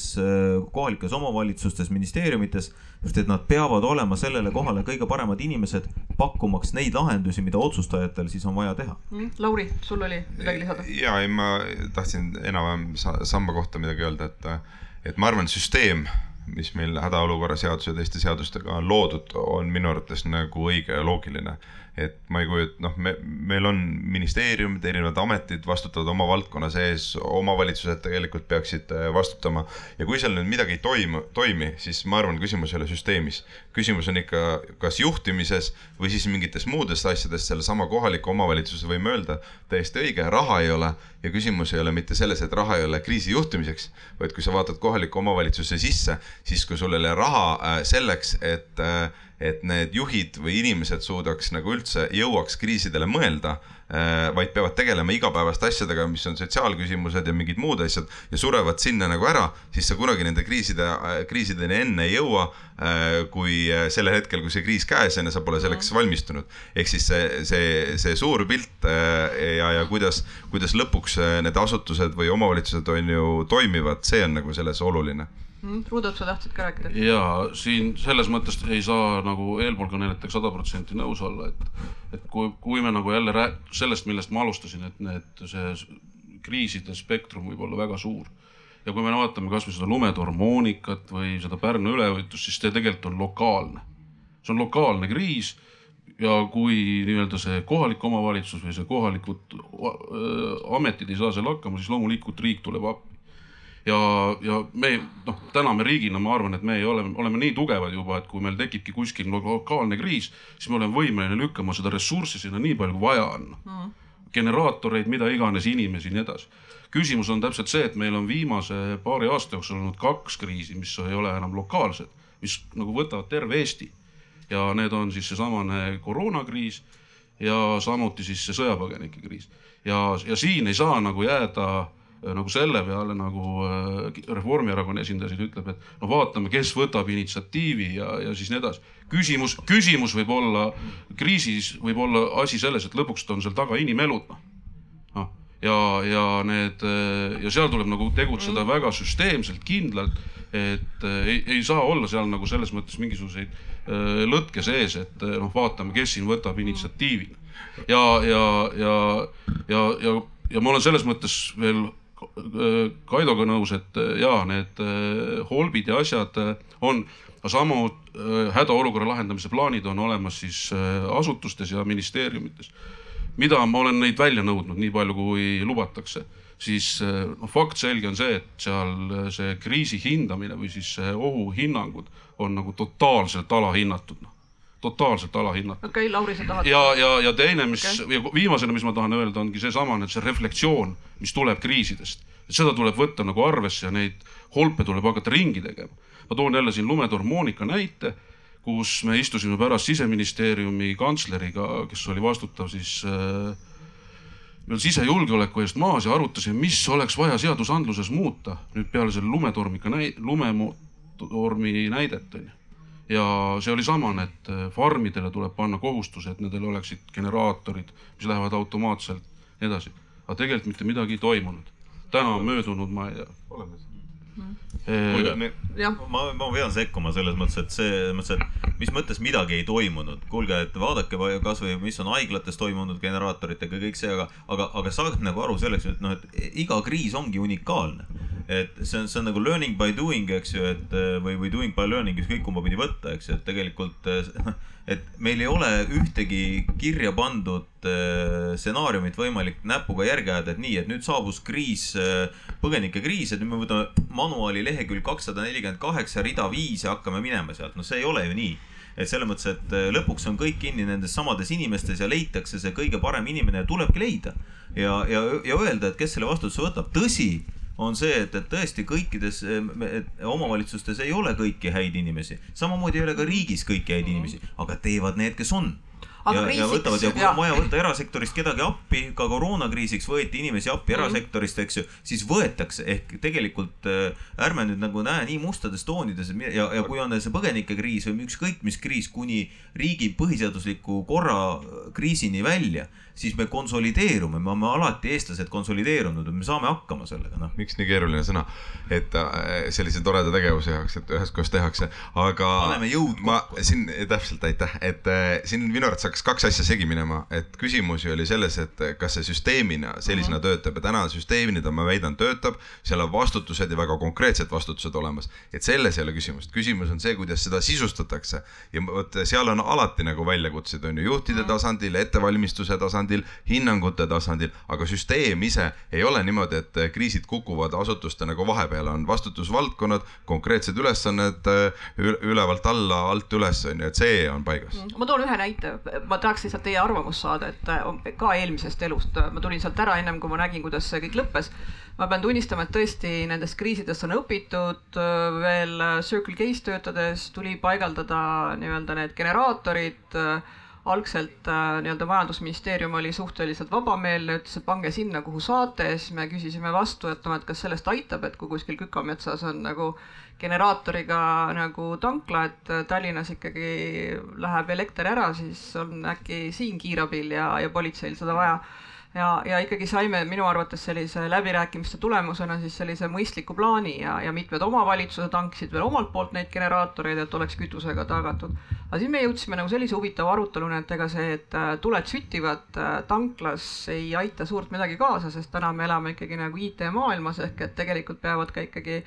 kohalikes omavalitsustes, ministeeriumites, sest et nad peavad olema sellele kohale kõige paremad inimesed, pakkumaks neid lahendusi, mida otsustajatel siis on vaja teha mm,. Lauri, sul oli midagi lisada? ja, ei ma tahtsin enam-vähem samba kohta midagi öelda, et, et ma arvan, süsteem mis meil hädaolukorra seaduse ja teiste seadustega on loodud, on minu arvates nagu õige ja loogiline et ma ei kujuta, noh, me, meil on ministeeriumid, erinevad ametid vastutavad oma valdkonna sees, omavalitsused tegelikult peaksid äh, vastutama. ja kui seal nüüd midagi ei toimu, toimi, siis ma arvan, küsimus ei ole süsteemis. küsimus on ikka kas juhtimises või siis mingites muudes asjades, sellesama kohaliku omavalitsuse võime öelda, täiesti õige, raha ei ole ja küsimus ei ole mitte selles, et raha ei ole kriisi juhtimiseks, vaid kui sa vaatad kohaliku omavalitsuse sisse, siis kui sul ei ole raha äh, selleks, et äh, et need juhid või inimesed suudaks nagu üldse jõuaks kriisidele mõelda, äh, vaid peavad tegelema igapäevaste asjadega, mis on sotsiaalküsimused ja mingid muud asjad ja surevad sinna nagu ära, siis sa kunagi nende kriiside, äh, kriisideni enne ei jõua, äh, kui sellel hetkel, kui see kriis käes on ja sa pole selleks mhm. valmistunud. ehk siis see, see, see suur pilt ja, ja kuidas, kuidas lõpuks need asutused või omavalitsused on ju toimivad, see on nagu selles oluline. Rudolf, sa tahtsid ka rääkida? ja siin selles mõttes ei saa nagu eelpool kõnelejatega sada protsenti nõus olla, et, et kui, kui me nagu jälle rää-, sellest, millest ma alustasin, et need, see kriiside spektrum võib olla väga suur. ja kui me vaatame kasvõi seda lumetormoonikat või seda Pärnu üleujutust, siis see tegelikult on lokaalne. see on lokaalne kriis ja kui nii-öelda see kohalik omavalitsus või see kohalikud äh, ametid ei saa seal hakkama, siis loomulikult riik tuleb appi ja, ja me noh, täna me riigina, ma arvan, et me ei ole, oleme nii tugevad juba, et kui meil tekibki kuskil lokaalne kriis, siis me oleme võimeline lükkama seda ressurssi sinna nii palju, kui vaja on mm.. generaatoreid, mida iganes, inimesi ja nii edasi. küsimus on täpselt see, et meil on viimase paari aasta jooksul olnud kaks kriisi, mis ei ole enam lokaalsed, mis nagu võtavad terve Eesti. ja need on siis seesamane koroonakriis ja samuti siis see sõjapõgenike kriis. ja, ja siin ei saa nagu jääda nagu selle peale, nagu äh, Reformierakonna esindaja siin ütleb, et no vaatame, kes võtab initsiatiivi ja, ja siis nii edasi. küsimus, küsimus võib olla, kriisis võib olla asi selles, et lõpuks on seal taga inimelud, noh. noh, ja, ja need ja seal tuleb nagu tegutseda mm. väga süsteemselt, kindlalt, et ei, ei saa olla seal nagu selles mõttes mingisuguseid lõtke sees, et noh, vaatame, kes siin võtab initsiatiivi. ja, ja, ja, ja, ja, ja ma olen selles mõttes veel Kaidoga nõus, et jaa, need holbid ja asjad on, samu hädaolukorra lahendamise plaanid on olemas siis asutustes ja ministeeriumites. mida ma olen neid välja nõudnud, nii palju kui lubatakse, siis noh, fakt selge on see, et seal see kriisi hindamine või siis ohuhinnangud on nagu totaalselt alahinnatud noh totaalselt alahinnatud. okei okay,, Lauri, sa tahad? ja, ja, ja teine, mis okay. viimasena, mis ma tahan öelda, ongi seesama nüüd see reflektsioon, mis tuleb kriisidest. et seda tuleb võtta nagu arvesse ja neid holpe tuleb hakata ringi tegema. ma toon jälle siin lumetorm Monika näite, kus me istusime pärast siseministeeriumi kantsleriga, kes oli vastutav siis äh, veel sisejulgeoleku eest maas ja arutasime, mis oleks vaja seadusandluses muuta nüüd peale selle lumetormika näi-, lumetormi näidet onju ja see oli samane, et äh, farmidele tuleb panna kohustus, et nendel oleksid generaatorid, mis lähevad automaatselt nii edasi. aga tegelikult mitte midagi ei toimunud. täna on möödunud, ma ei tea. kuulge, ma, ma pean sekkuma selles mõttes, et see, mõttes, et mis mõttes midagi ei toimunud. kuulge, et vaadake kasvõi, mis on haiglates toimunud generaatoritega, kõik see, aga, aga, aga saage nagu aru selleks, et noh, et iga kriis ongi unikaalne et see on, see on nagu learning by doing, eks ju, et või, või doing by learning, ükskõik kumba pidi võtta, eks ju, et tegelikult et meil ei ole ühtegi kirja pandud stsenaariumit võimalik näpuga järge ajada, et nii, et nüüd saabus kriis, põgenikekriis, et nüüd me võtame manuaali lehekülg kakssada nelikümmend kaheksa, rida viis ja hakkame minema sealt, no see ei ole ju nii et selles mõttes, et lõpuks on kõik kinni nendes samades inimestes ja leitakse see kõige parem inimene ja tulebki leida. ja, ja, ja öelda, et kes selle vastutuse võtab, tõsi on see, et, et tõesti kõikides omavalitsustes ei ole kõiki häid inimesi, samamoodi ei ole ka riigis kõiki häid inimesi, aga teevad need, kes on. Ja, ja võtavad ja kui on vaja võtta erasektorist kedagi appi, ka koroonakriisiks võeti inimesi appi -hmm. erasektorist, eks ju, siis võetakse. Ehk tegelikult äh, ärme nüüd nagu näe nii mustades toonides ja, ja kui on see põgenikekriis või ükskõik mis kriis kuni riigi põhiseadusliku korra kriisini välja siis me konsolideerume, me oleme alati eestlased konsolideerunud, me saame hakkama sellega, noh. miks nii keeruline sõna, et äh, sellise toreda tegevuse jaoks, et üheskoos tehakse, aga. paneme jõud kokku. siin täpselt, aitäh, et äh, siin minu arvates hakkas kaks asja segi minema, et küsimus ju oli selles, et kas see süsteemina sellisena mm -hmm. töötab ja täna süsteemina ma väidan, töötab, seal on vastutused ja väga konkreetsed vastutused olemas, et selles ei ole küsimust, küsimus on see, kuidas seda sisustatakse ja vot seal on alati nagu väljakutsed on ju juhtide tasandil, ettevalmistuse tasandil tasandil, hinnangute tasandil, aga süsteem ise ei ole niimoodi, et kriisid kukuvad asutuste nagu vahepeale, on vastutusvaldkonnad, konkreetsed ülesanded ülevalt alla, alt üles on ju, et see on paigas. Mm, ma toon ühe näite, ma tahaks lihtsalt teie arvamust saada, et ka eelmisest elust, ma tulin sealt ära ennem kui ma nägin, kuidas see kõik lõppes. Ma pean tunnistama, et tõesti nendest kriisidest on õpitud, veel Circle K-s töötades tuli paigaldada nii-öelda need generaatorid algselt äh, nii-öelda majandusministeerium oli suhteliselt vabameelne, ütles, et pange sinna, kuhu saate, siis me küsisime vastu, et noh, et kas sellest aitab, et kui kuskil Kükametsas on nagu generaatoriga nagu tankla, et Tallinnas ikkagi läheb elekter ära, siis on äkki siin kiirabil ja, ja politseil seda vaja ja, ja ikkagi saime minu arvates sellise läbirääkimiste tulemusena siis sellise mõistliku plaani ja, ja mitmed omavalitsused hankisid veel omalt poolt neid generaatoreid, et oleks kütusega tagatud. aga siis me jõudsime nagu sellise huvitava aruteluni, et ega see, et äh, tuled süttivad äh, tanklas ei aita suurt midagi kaasa, sest täna me elame ikkagi nagu IT-maailmas ehk et tegelikult peavad ka ikkagi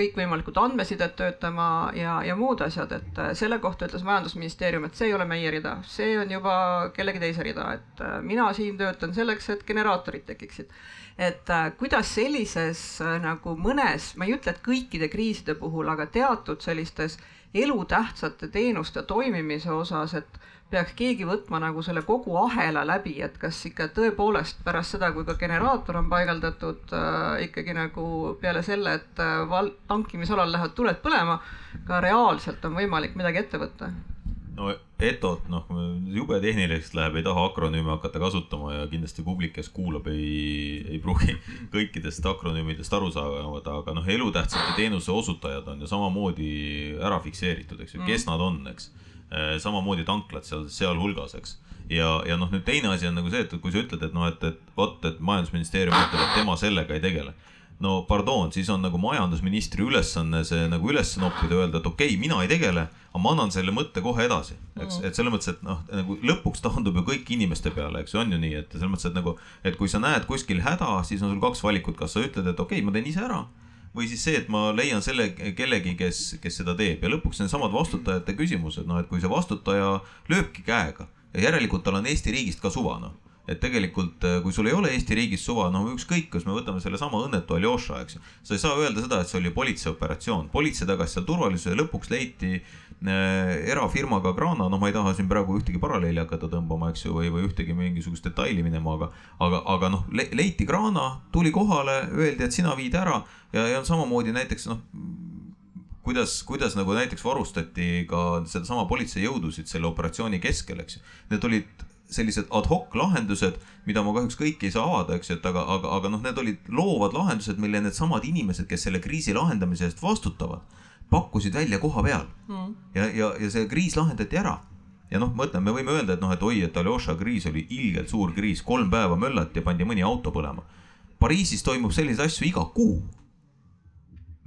kõikvõimalikud andmesidet töötama ja, ja muud asjad, et äh, selle kohta ütles Majandusministeerium, et see ei ole meie rida, see on juba kellegi teise rida, et äh, mina siin töötan selleks, et generaatorid tekiksid. et äh, kuidas sellises nagu mõnes, ma ei ütle, et kõikide kriiside puhul, aga teatud sellistes elutähtsate teenuste toimimise osas, et peaks keegi võtma nagu selle kogu ahela läbi, et kas ikka tõepoolest pärast seda, kui ka generaator on paigaldatud äh, ikkagi nagu peale selle, et äh, val-, tankimisalal lähevad tuled põlema, ka reaalselt on võimalik midagi ette võtta? no ETO-t noh, jube tehniliseks läheb, ei taha akronüüme hakata kasutama ja kindlasti publik, kes kuulab, ei, ei pruugi kõikidest akronüümidest aru saada, aga noh, elutähtsate teenuse osutajad on ju samamoodi ära fikseeritud, eks ju, kes nad on, eks. Samamoodi tanklad seal, sealhulgas, eks. Ja, ja noh, nüüd teine asi on nagu see, et kui sa ütled, et noh, et, et vot, et majandusministeerium ütleb, et tema sellega ei tegele. No pardon, siis on nagu majandusministri ülesanne see nagu üles noppida, öelda, et okei okay,, mina ei tegele, aga ma annan selle mõtte kohe edasi, eks. Mm., et selles mõttes, et noh, nagu lõpuks taandub ju kõik inimeste peale, eks ju, on ju nii, et selles mõttes, et nagu, et kui sa näed kuskil häda, siis on sul kaks valikut, kas sa ütled, et okei okay,, ma teen ise ära või siis see, et ma leian selle kellegi, kes, kes seda teeb. Ja lõpuks needsamad vastutajate küsimused, noh, et kui see vastutaja lööbki käega ja järelikult tal on Eesti riigist ka suva, noh. Et tegelikult, äh, kui sul ei ole Eesti riigis suva, no ükskõik, kas me võtame sellesama õnnetu Aljoša, eks ju. sa ei saa öelda seda, et see oli politseioperatsioon, politsei tagas seal turvalisuse lõpuks leiti erafirmaga Grana, noh, ma ei taha siin praegu ühtegi paralleeli hakata tõmbama, eks ju, või, või ühtegi mingisugust detaili minema, aga, aga, aga noh le, leiti Grana, tuli kohale, öeldi, et sina viid ära ja, ja samamoodi näiteks noh kuidas, kuidas nagu näiteks varustati ka sedasama politseijõudusid selle operatsiooni keskel, eks ju. Need olid sellised ad hoc lahendused, mida ma kahjuks kõiki ei saa avada, eks ju, et aga, aga, aga noh, need olid loovad lahendused, mille needsamad inimesed, kes selle kriisi lahendamise eest vastutavad, pakkusid välja koha peal. Mm.. ja, ja, ja see kriis lahendati ära. ja noh, ma ütlen, me võime öelda, et noh, et oi, et Aljoša kriis oli ilgelt suur kriis, kolm päeva möllati ja pandi mõni auto põlema. Pariisis toimub selliseid asju iga kuu.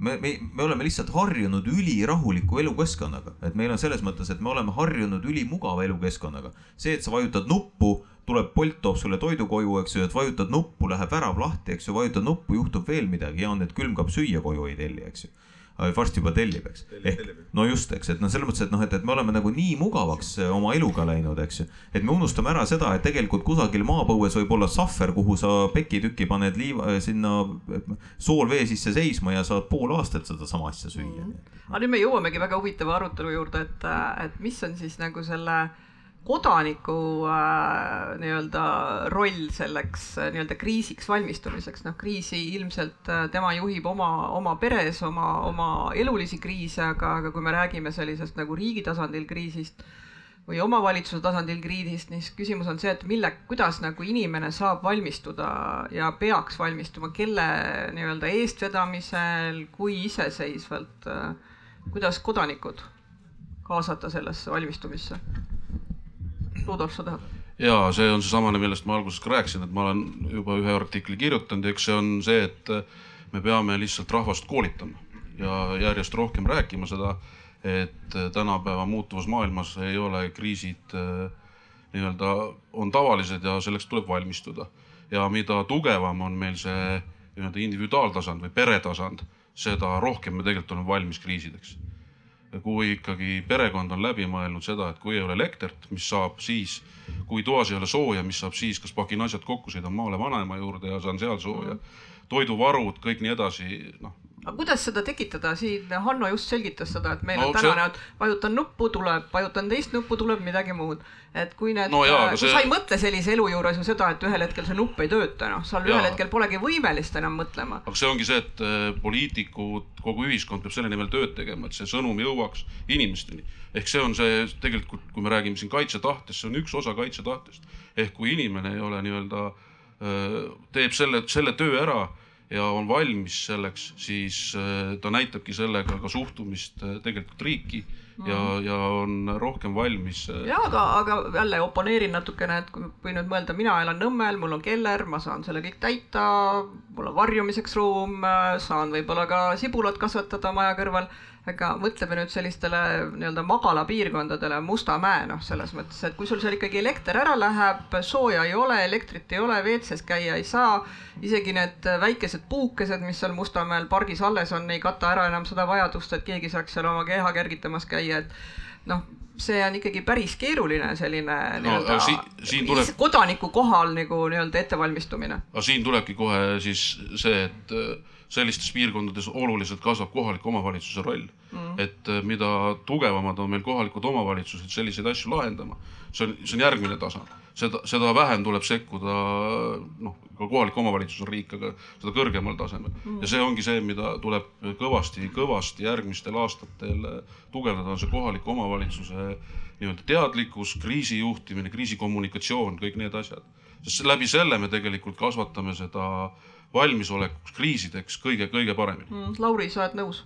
Me, me, me oleme lihtsalt harjunud ülirahuliku elukeskkonnaga, et meil on selles mõttes, et me oleme harjunud ülimugava elukeskkonnaga. see, et sa vajutad nuppu, tuleb Bolt toob sulle toidu koju, eks ju, et vajutad nuppu, läheb värav lahti, eks ju, vajutad nuppu, juhtub veel midagi, hea on, et külmkapp süüa koju ei telli, eks ju varsti juba tellib, eks. ehk no just, eks, et noh, selles mõttes, et noh, et, et me oleme nagu nii mugavaks äh, oma eluga läinud, eks ju. et me unustame ära seda, et tegelikult kusagil maapõues võib olla sahver, kuhu sa pekitüki paned liiva äh, sinna soolvee sisse seisma ja saad pool aastat sedasama asja süüa mm. -hmm. aga nüüd me jõuamegi väga huvitava arutelu juurde, et, äh, et mis on siis nagu selle kodaniku äh, nii-öelda roll selleks äh, nii-öelda kriisiks valmistumiseks, noh kriisi ilmselt äh, tema juhib oma, oma peres oma, oma elulisi kriise, aga, aga kui me räägime sellisest nagu riigi tasandil kriisist või omavalitsuse tasandil kriisist, siis küsimus on see, et mille, kuidas nagu inimene saab valmistuda ja peaks valmistuma, kelle nii-öelda eestvedamisel, kui iseseisvalt, kuidas kodanikud kaasata sellesse valmistumisse Rudolf, sa tahad? ja see on seesamane, millest ma alguses ka rääkisin, et ma olen juba ühe artikli kirjutanud ja eks see on see, et me peame lihtsalt rahvast koolitama ja järjest rohkem rääkima seda, et tänapäeva muutuvas maailmas ei ole kriisid nii-öelda, on tavalised ja selleks tuleb valmistuda. ja mida tugevam on meil see nii-öelda individuaaltasand või peretasand, seda rohkem me tegelikult oleme valmis kriisideks kui ikkagi perekond on läbi mõelnud seda, et kui ei ole elektrit, mis saab siis, kui toas ei ole sooja, mis saab siis, kas pakin asjad kokku, sõidan maale vanaema juurde ja saan seal sooja. toiduvarud, kõik nii edasi, noh aga kuidas seda tekitada, siin Hanno just selgitas seda, et meil no, on tänane see..., vajutan nuppu, tuleb, vajutan teist nuppu, tuleb midagi muud. et kui need no, jaa, see... sa ei mõtle sellise elu juures ju seda, et ühel hetkel see nupp ei tööta, noh, sa ühel hetkel polegi võimeline enam mõtlema. aga see ongi see, et äh, poliitikud, kogu ühiskond peab selle nimel tööd tegema, et see sõnum jõuaks inimesteni. ehk see on see tegelikult, kui me räägime siin kaitsetahtest, see on üks osa kaitsetahtest. ehk kui inimene ei ole nii-öelda, äh, teeb selle, selle töö ära ja on valmis selleks, siis äh, ta näitabki sellega ka suhtumist äh, tegelikult riiki ja, mhm. ja on rohkem valmis. Äh, ja aga, aga jälle oponeerin natukene, et kui nüüd mõelda, mina elan Nõmmel, mul on keller, ma saan selle kõik täita, mul on varjumiseks ruum, saan võib-olla ka sibulat kasvatada maja kõrval aga mõtleme nüüd sellistele nii-öelda magalapiirkondadele, Mustamäe noh, selles mõttes, et kui sul seal ikkagi elekter ära läheb, sooja ei ole, elektrit ei ole, WC-s käia ei saa, isegi need väikesed puukesed, mis seal Mustamäel pargis alles on, ei kata ära enam seda vajadust, et keegi saaks seal oma keha kergitamas käia, et noh, see on ikkagi päris keeruline selline no, nii-öelda siin, tuleb... kodaniku kohal nagu nii-öelda ettevalmistumine. aga siin tulebki kohe siis see, et sellistes piirkondades oluliselt kasvab kohaliku omavalitsuse roll mm.. et äh, mida tugevamad on meil kohalikud omavalitsused selliseid asju lahendama, see on, see on järgmine tasand. seda, seda vähem tuleb sekkuda noh, ka kohalik omavalitsus on riik, aga seda kõrgemal tasemel mm. ja see ongi see, mida tuleb kõvasti, kõvasti järgmistel aastatel tugevdada, on see kohaliku omavalitsuse nii-öelda teadlikkus, kriisijuhtimine, kriisikommunikatsioon, kõik need asjad. sest läbi selle me tegelikult kasvatame seda valmisolekuks kriisideks kõige-kõige paremini mm,. Lauri, sa oled nõus?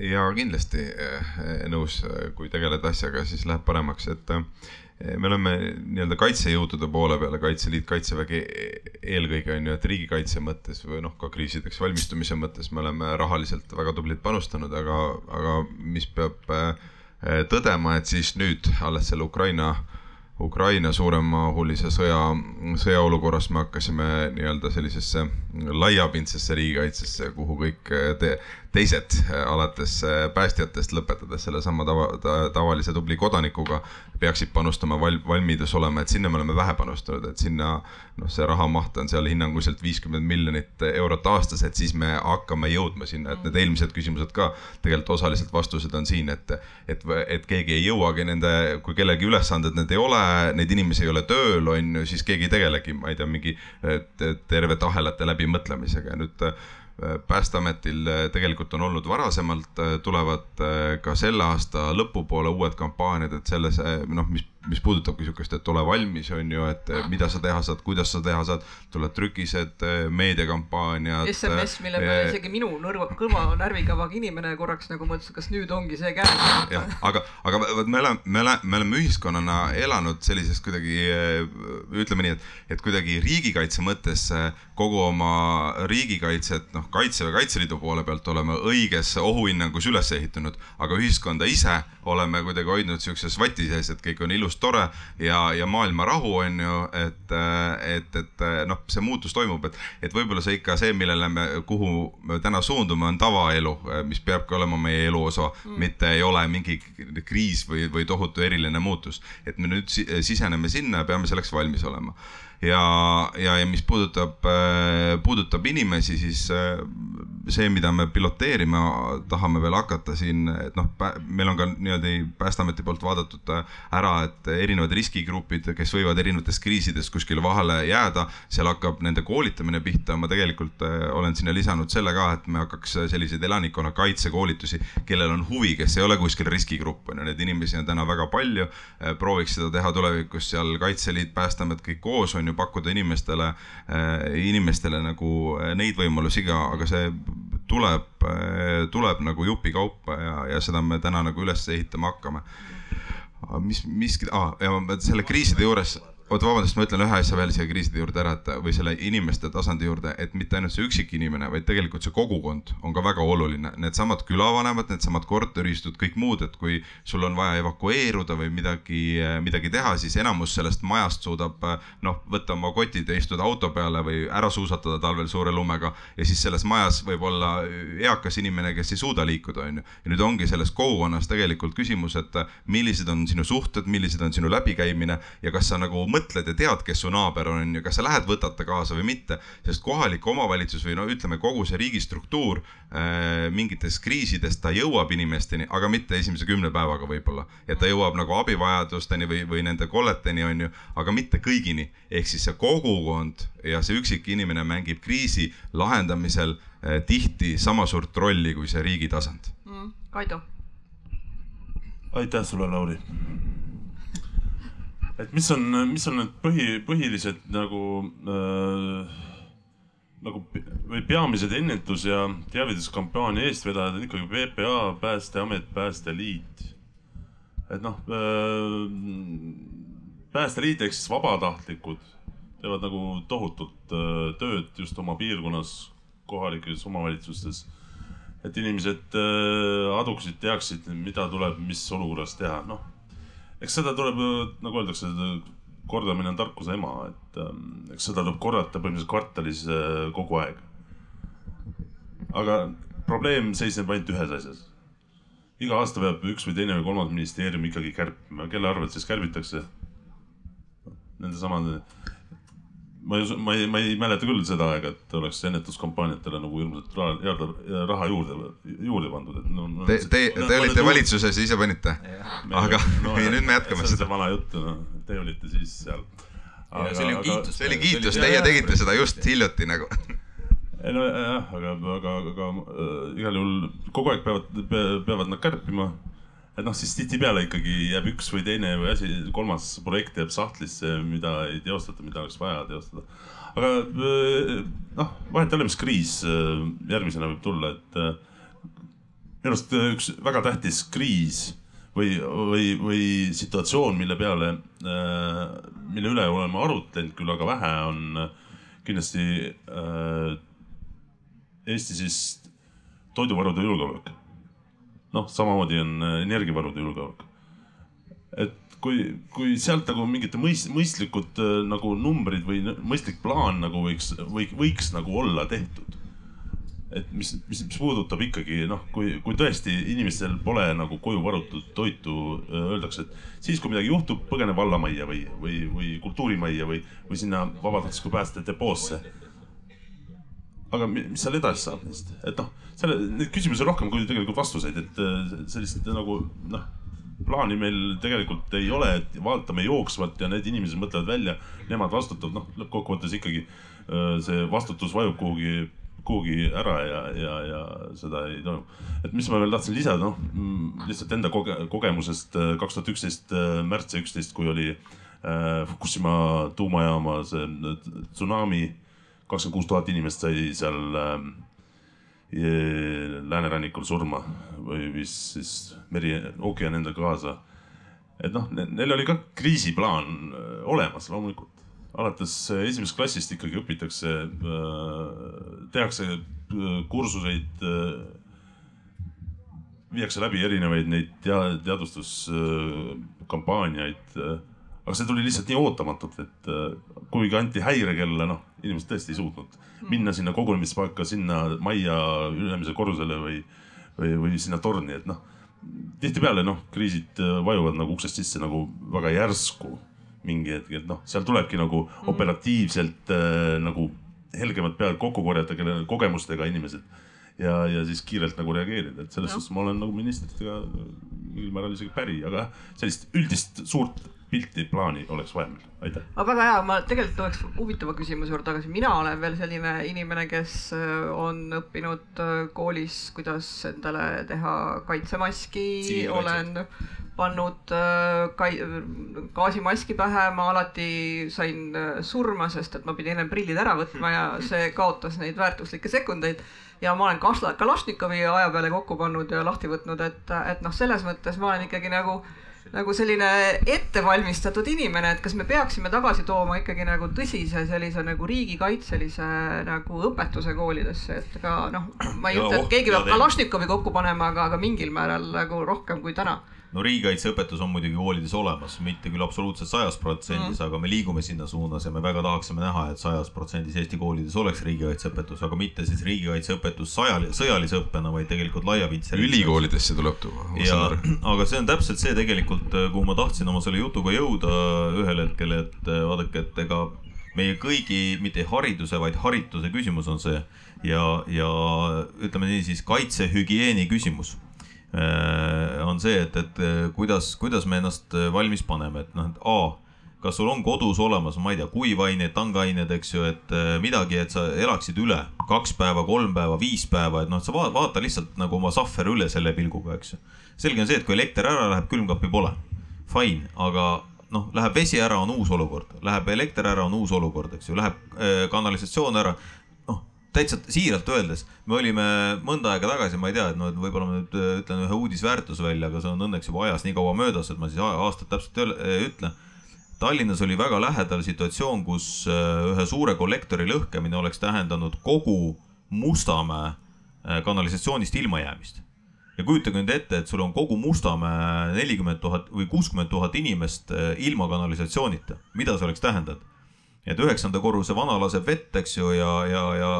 ja kindlasti eh, nõus, kui tegeleda asjaga, siis läheb paremaks, et eh, me oleme nii-öelda kaitsejõudude poole peale, Kaitseliit, Kaitsevägi eelkõige on ju, et riigikaitse mõttes või noh, ka kriisideks valmistumise mõttes me oleme rahaliselt väga tublilt panustanud, aga, aga mis peab eh, tõdema, et siis nüüd alles selle Ukraina Ukraina suuremahulise sõja, sõjaolukorras me hakkasime nii-öelda sellisesse laiapindsesse riigikaitsesse, kuhu kõik te, teised, alates päästjatest, lõpetades sellesama tava ta,, tavalise tubli kodanikuga, peaksid panustama val-, valmidus olema, et sinna me oleme vähe panustanud, et sinna noh, see rahamaht on seal hinnanguliselt viiskümmend miljonit eurot aastas, et siis me hakkame jõudma sinna, et need eelmised küsimused ka tegelikult osaliselt vastused on siin, et et, et keegi ei jõuagi nende, kui kellegi ülesanded need ei ole, neid inimesi ei ole tööl, on ju, siis keegi ei tegelegi, ma ei tea, mingi tervete ahelate läbimõtlemisega ja nüüd päästeametil tegelikult on olnud varasemalt, tulevad ka selle aasta lõpupoole uued kampaaniad, et selles noh, mis mis puudutabki sihukest, et ole valmis, on ju, et mida sa teha saad, kuidas sa teha saad, tulevad trükised, meediakampaaniad. SMS, mille peale isegi minu nõrva, kõva närvikavaga inimene korraks nagu mõtles, kas nüüd ongi see käes. jah, aga, aga vot me oleme, me oleme, me oleme ühiskonnana elanud sellises kuidagi ütleme nii, et, et kuidagi riigikaitse mõttes kogu oma riigikaitset, noh, Kaitseväe, Kaitseliidu poole pealt oleme õiges ohuhinnangus üles ehitanud, aga ühiskonda ise oleme kuidagi hoidnud sihukeses vati sees, et kõik on ilus ilus, tore ja, ja maailma rahu on ju, et, et, et noh, see muutus toimub, et, et võib-olla see ikka see, millele me, kuhu me täna suundume, on tavaelu, mis peabki olema meie elu osa mm., mitte ei ole mingi kriis või, või tohutu eriline muutus. et me nüüd siseneme sinna ja peame selleks valmis olema ja, ja, ja mis puudutab, puudutab inimesi, siis see, mida me piloteerima tahame veel hakata siin, et noh, meil on ka niimoodi Päästeameti poolt vaadatud ära, et erinevad riskigrupid, kes võivad erinevates kriisides kuskile vahele jääda, seal hakkab nende koolitamine pihta. ma tegelikult äh, olen sinna lisanud selle ka, et me hakkaks selliseid elanikkonnakaitse koolitusi, kellel on huvi, kes ei ole kuskil riskigrupp on ju, neid inimesi on täna väga palju. Äh, prooviks seda teha tulevikus seal Kaitseliit, Päästeamet kõik koos on ju, pakkuda inimestele, äh, inimestele nagu neid võimalusi ka, aga see tuleb, tuleb nagu jupikaupa ja, ja seda me täna nagu üles ehitama hakkame. mis, miski ah,, selle kriiside juures oota, vabandust, ma ütlen ühe asja veel siia kriiside juurde ära, et või selle inimeste tasandi juurde, et mitte ainult see üksikinimene, vaid tegelikult see kogukond on ka väga oluline. Needsamad külavanemad, needsamad korteriühistud, kõik muud, et kui sul on vaja evakueeruda või midagi, midagi teha, siis enamus sellest majast suudab noh, võtta oma kotid ja istuda auto peale või ära suusatada talvel suure lumega. ja siis selles majas võib olla eakas inimene, kes ei suuda liikuda, on ju. ja nüüd ongi selles kogukonnas tegelikult küsimus, et millised on sinu suhted, millised on sinu läbikäimine ja kas sa nagu mõtled ja tead, kes su naaber on, on ju, kas sa lähed, võtad ta kaasa või mitte. sest kohalik omavalitsus või no ütleme, kogu see riigistruktuur äh, mingites kriisides ta jõuab inimesteni, aga mitte esimese kümne päevaga võib-olla. et ta jõuab nagu abivajadusteni või, või nende kolleteni, on ju, aga mitte kõigini. ehk siis see kogukond ja see üksik inimene mängib kriisi lahendamisel äh, tihti sama suurt rolli kui see riigi tasand mm,. Kaido. aitäh sulle, Lauri et mis on, mis on need põhi, põhilised nagu äh, nagu või peamised ennetus- ja teavituskampaania eestvedajad on ikkagi PPA, Päästeamet, Päästeliit. et noh äh,, Päästeliit ehk siis vabatahtlikud teevad nagu tohutut äh, tööd just oma piirkonnas, kohalikes omavalitsustes. et inimesed äh, aduksid, teaksid, mida tuleb mis olukorras teha, noh eks seda tuleb, nagu öeldakse, kordamine on tarkuse ema, et ähm, eks seda tuleb korrata põhimõtteliselt kvartalis kogu aeg. aga probleem seisneb ainult ühes asjas. iga aasta peab üks või teine või kolmas ministeerium ikkagi kärpima, kelle arvelt siis kärbitakse? Nende samade, ma ei usu, ma ei, ma ei mäleta küll seda aega, et oleks ennetuskampaaniatele nagu hirmsat raha, raha juurde, juurde pandud, et no, no, Te, te, te olite. valitsuses ja ise panite? aga ei, nüüd me jätkame seda. see on see vana jutt, noh, te olite siis seal. see oli ju kiitus. see oli kiitus, teie tegite seda just hiljuti nagu. ei no jah, aga, aga, aga äh, igal juhul kogu aeg peavad, peavad nad kärpima. Et noh, siis tihtipeale ikkagi jääb üks või teine või asi, kolmas projekt jääb sahtlisse, mida ei teostata, mida oleks vaja teostada. aga äh, noh, vahet ei ole, mis kriis äh, järgmisena võib tulla, et äh, minu arust üks väga tähtis kriis või, või, või situatsioon, mille peale, mille üle oleme arutlenud küll, aga vähe on kindlasti Eesti siis toiduvarude julgeolek. noh, samamoodi on äh, energiavarude julgeolek. et kui, kui sealt nagu mingite mõist-, mõistlikud äh, nagu numbrid või mõistlik plaan nagu võiks, või võiks nagu olla tehtud et mis, mis, mis puudutab ikkagi noh, kui, kui tõesti inimestel pole nagu koju varutud toitu, öeldakse, et siis, kui midagi juhtub, põgene vallamajja või, või, või kultuurimajja või, või sinna vabatahtliku päästjate depoosse. Aga mi- mis seal edasi saab neist, et noh, selle, neid küsimusi on rohkem kui tegelikult vastuseid, et äh, sellist nagu noh, plaani meil tegelikult ei ole, et vaatame jooksvalt ja need inimesed mõtlevad välja, nemad vastutavad, noh lõppkokkuvõttes ikkagi äh, see vastutus vajub kuhugi kuhugi ära ja, ja, ja seda ei toimu. et mis ma veel tahtsin lisada, noh mm, lihtsalt enda koge-, kogemusest äh, kaks tuhat üksteist märts ja üksteist, kui oli Fukushima tuumajaama see tsunami, kakskümmend kuus tuhat inimest sai seal äh, läänerannikul surma või viis siis meri, ookean endaga kaasa. et noh, neil oli ka kriisiplaan äh, olemas loomulikult alates äh, esimesest klassist ikkagi õpitakse, tehakse äh, kursuseid, viiakse läbi erinevaid neid tea-, teadvustuskampaaniaid. Aga see tuli lihtsalt nii ootamatult, et äh, kuigi anti häirekella, noh, inimesed tõesti ei suutnud minna sinna kogunemispaika, sinna majja ülemisele korrusele või, või, või sinna torni, et noh, tihtipeale noh, kriisid äh, vajuvad nagu uksest sisse nagu väga järsku mingi hetk, et noh, seal tulebki nagu operatiivselt äh, nagu helgemad pead kokku korjata, kelle kogemustega inimesed ja, ja siis kiirelt nagu reageerida, et selles suhtes ma olen nagu ministritega mingil määral isegi päri, aga sellist üldist suurt pilti, plaani oleks vaja meil, aitäh. aga väga hea, ma tegelikult tuleks huvitava küsimuse juurde tagasi, mina olen veel selline inimene, kes äh, on õppinud äh, koolis, kuidas endale teha kaitsemaski, olen pannud äh, kai-, gaasimaski pähe, ma alati sain äh, surma, sest et ma pidin enne prillid ära võtma ja see kaotas neid väärtuslikke sekundeid. Ja ma olen Kalašnikovi aja peale kokku pannud ja lahti võtnud, et, et noh, selles mõttes ma olen ikkagi nagu nagu selline ettevalmistatud inimene, et kas me peaksime tagasi tooma ikkagi nagu tõsise sellise nagu riigikaitselise nagu õpetuse koolidesse, et ka noh, ma ei Ja ütle, oh, et keegi hea peab. Kalašnikovi kokku panema, aga, aga mingil määral nagu rohkem kui täna. No riigikaitseõpetus on muidugi koolides olemas, mitte küll absoluutselt sajas protsendis mm., aga me liigume sinna suunas ja me väga tahaksime näha, et sajas protsendis Eesti koolides oleks riigikaitseõpetus, aga mitte siis riigikaitseõpetus sajal-, sõjalise õppena, vaid tegelikult laiapindse. ülikoolidesse tuleb tuua, ja aga see on täpselt see tegelikult, kuhu ma tahtsin oma selle jutuga jõuda ühel hetkel, et vaadake, et ega meie kõigi mitte hariduse, vaid harituse küsimus on see ja, ja ütleme niisiis kaitsehügieeni küsimus on see, et, et äh, kuidas, kuidas me ennast äh, valmis paneme, et noh, et A kas sul on kodus olemas, ma ei tea, kuivained, tangained, eks ju, et äh, midagi, et sa elaksid üle kaks päeva, kolm päeva, viis päeva, et noh, et sa va- vaata lihtsalt nagu oma sahver üle selle pilguga, eks ju. selge on see, et kui elekter ära läheb, külmkappi pole. Fine, aga noh, läheb vesi ära, on uus olukord, läheb elekter ära, on uus olukord, eks ju, läheb äh, kanalisatsioon ära. noh, täitsa siiralt öeldes, me olime mõnda aega tagasi, ma ei tea, et no et võib-olla ma nüüd äh, ütlen ühe uudisväärtuse välja, aga see on õnneks juba ajas nii kaua möödas, et ma siis aastat täpselt ei ütle Tallinnas oli väga lähedal situatsioon, kus äh, ühe suure kollektori lõhkemine oleks tähendanud kogu Mustamäe äh, kanalisatsioonist ilmajäämist. ja kujutage nüüd ette, et sul on kogu Mustamäe nelikümmend tuhat või kuuskümmend tuhat inimest ilma kanalisatsioonita, mida see oleks tähendanud? Et üheksanda korruse vana laseb vett, eks ju, ja, ja, ja,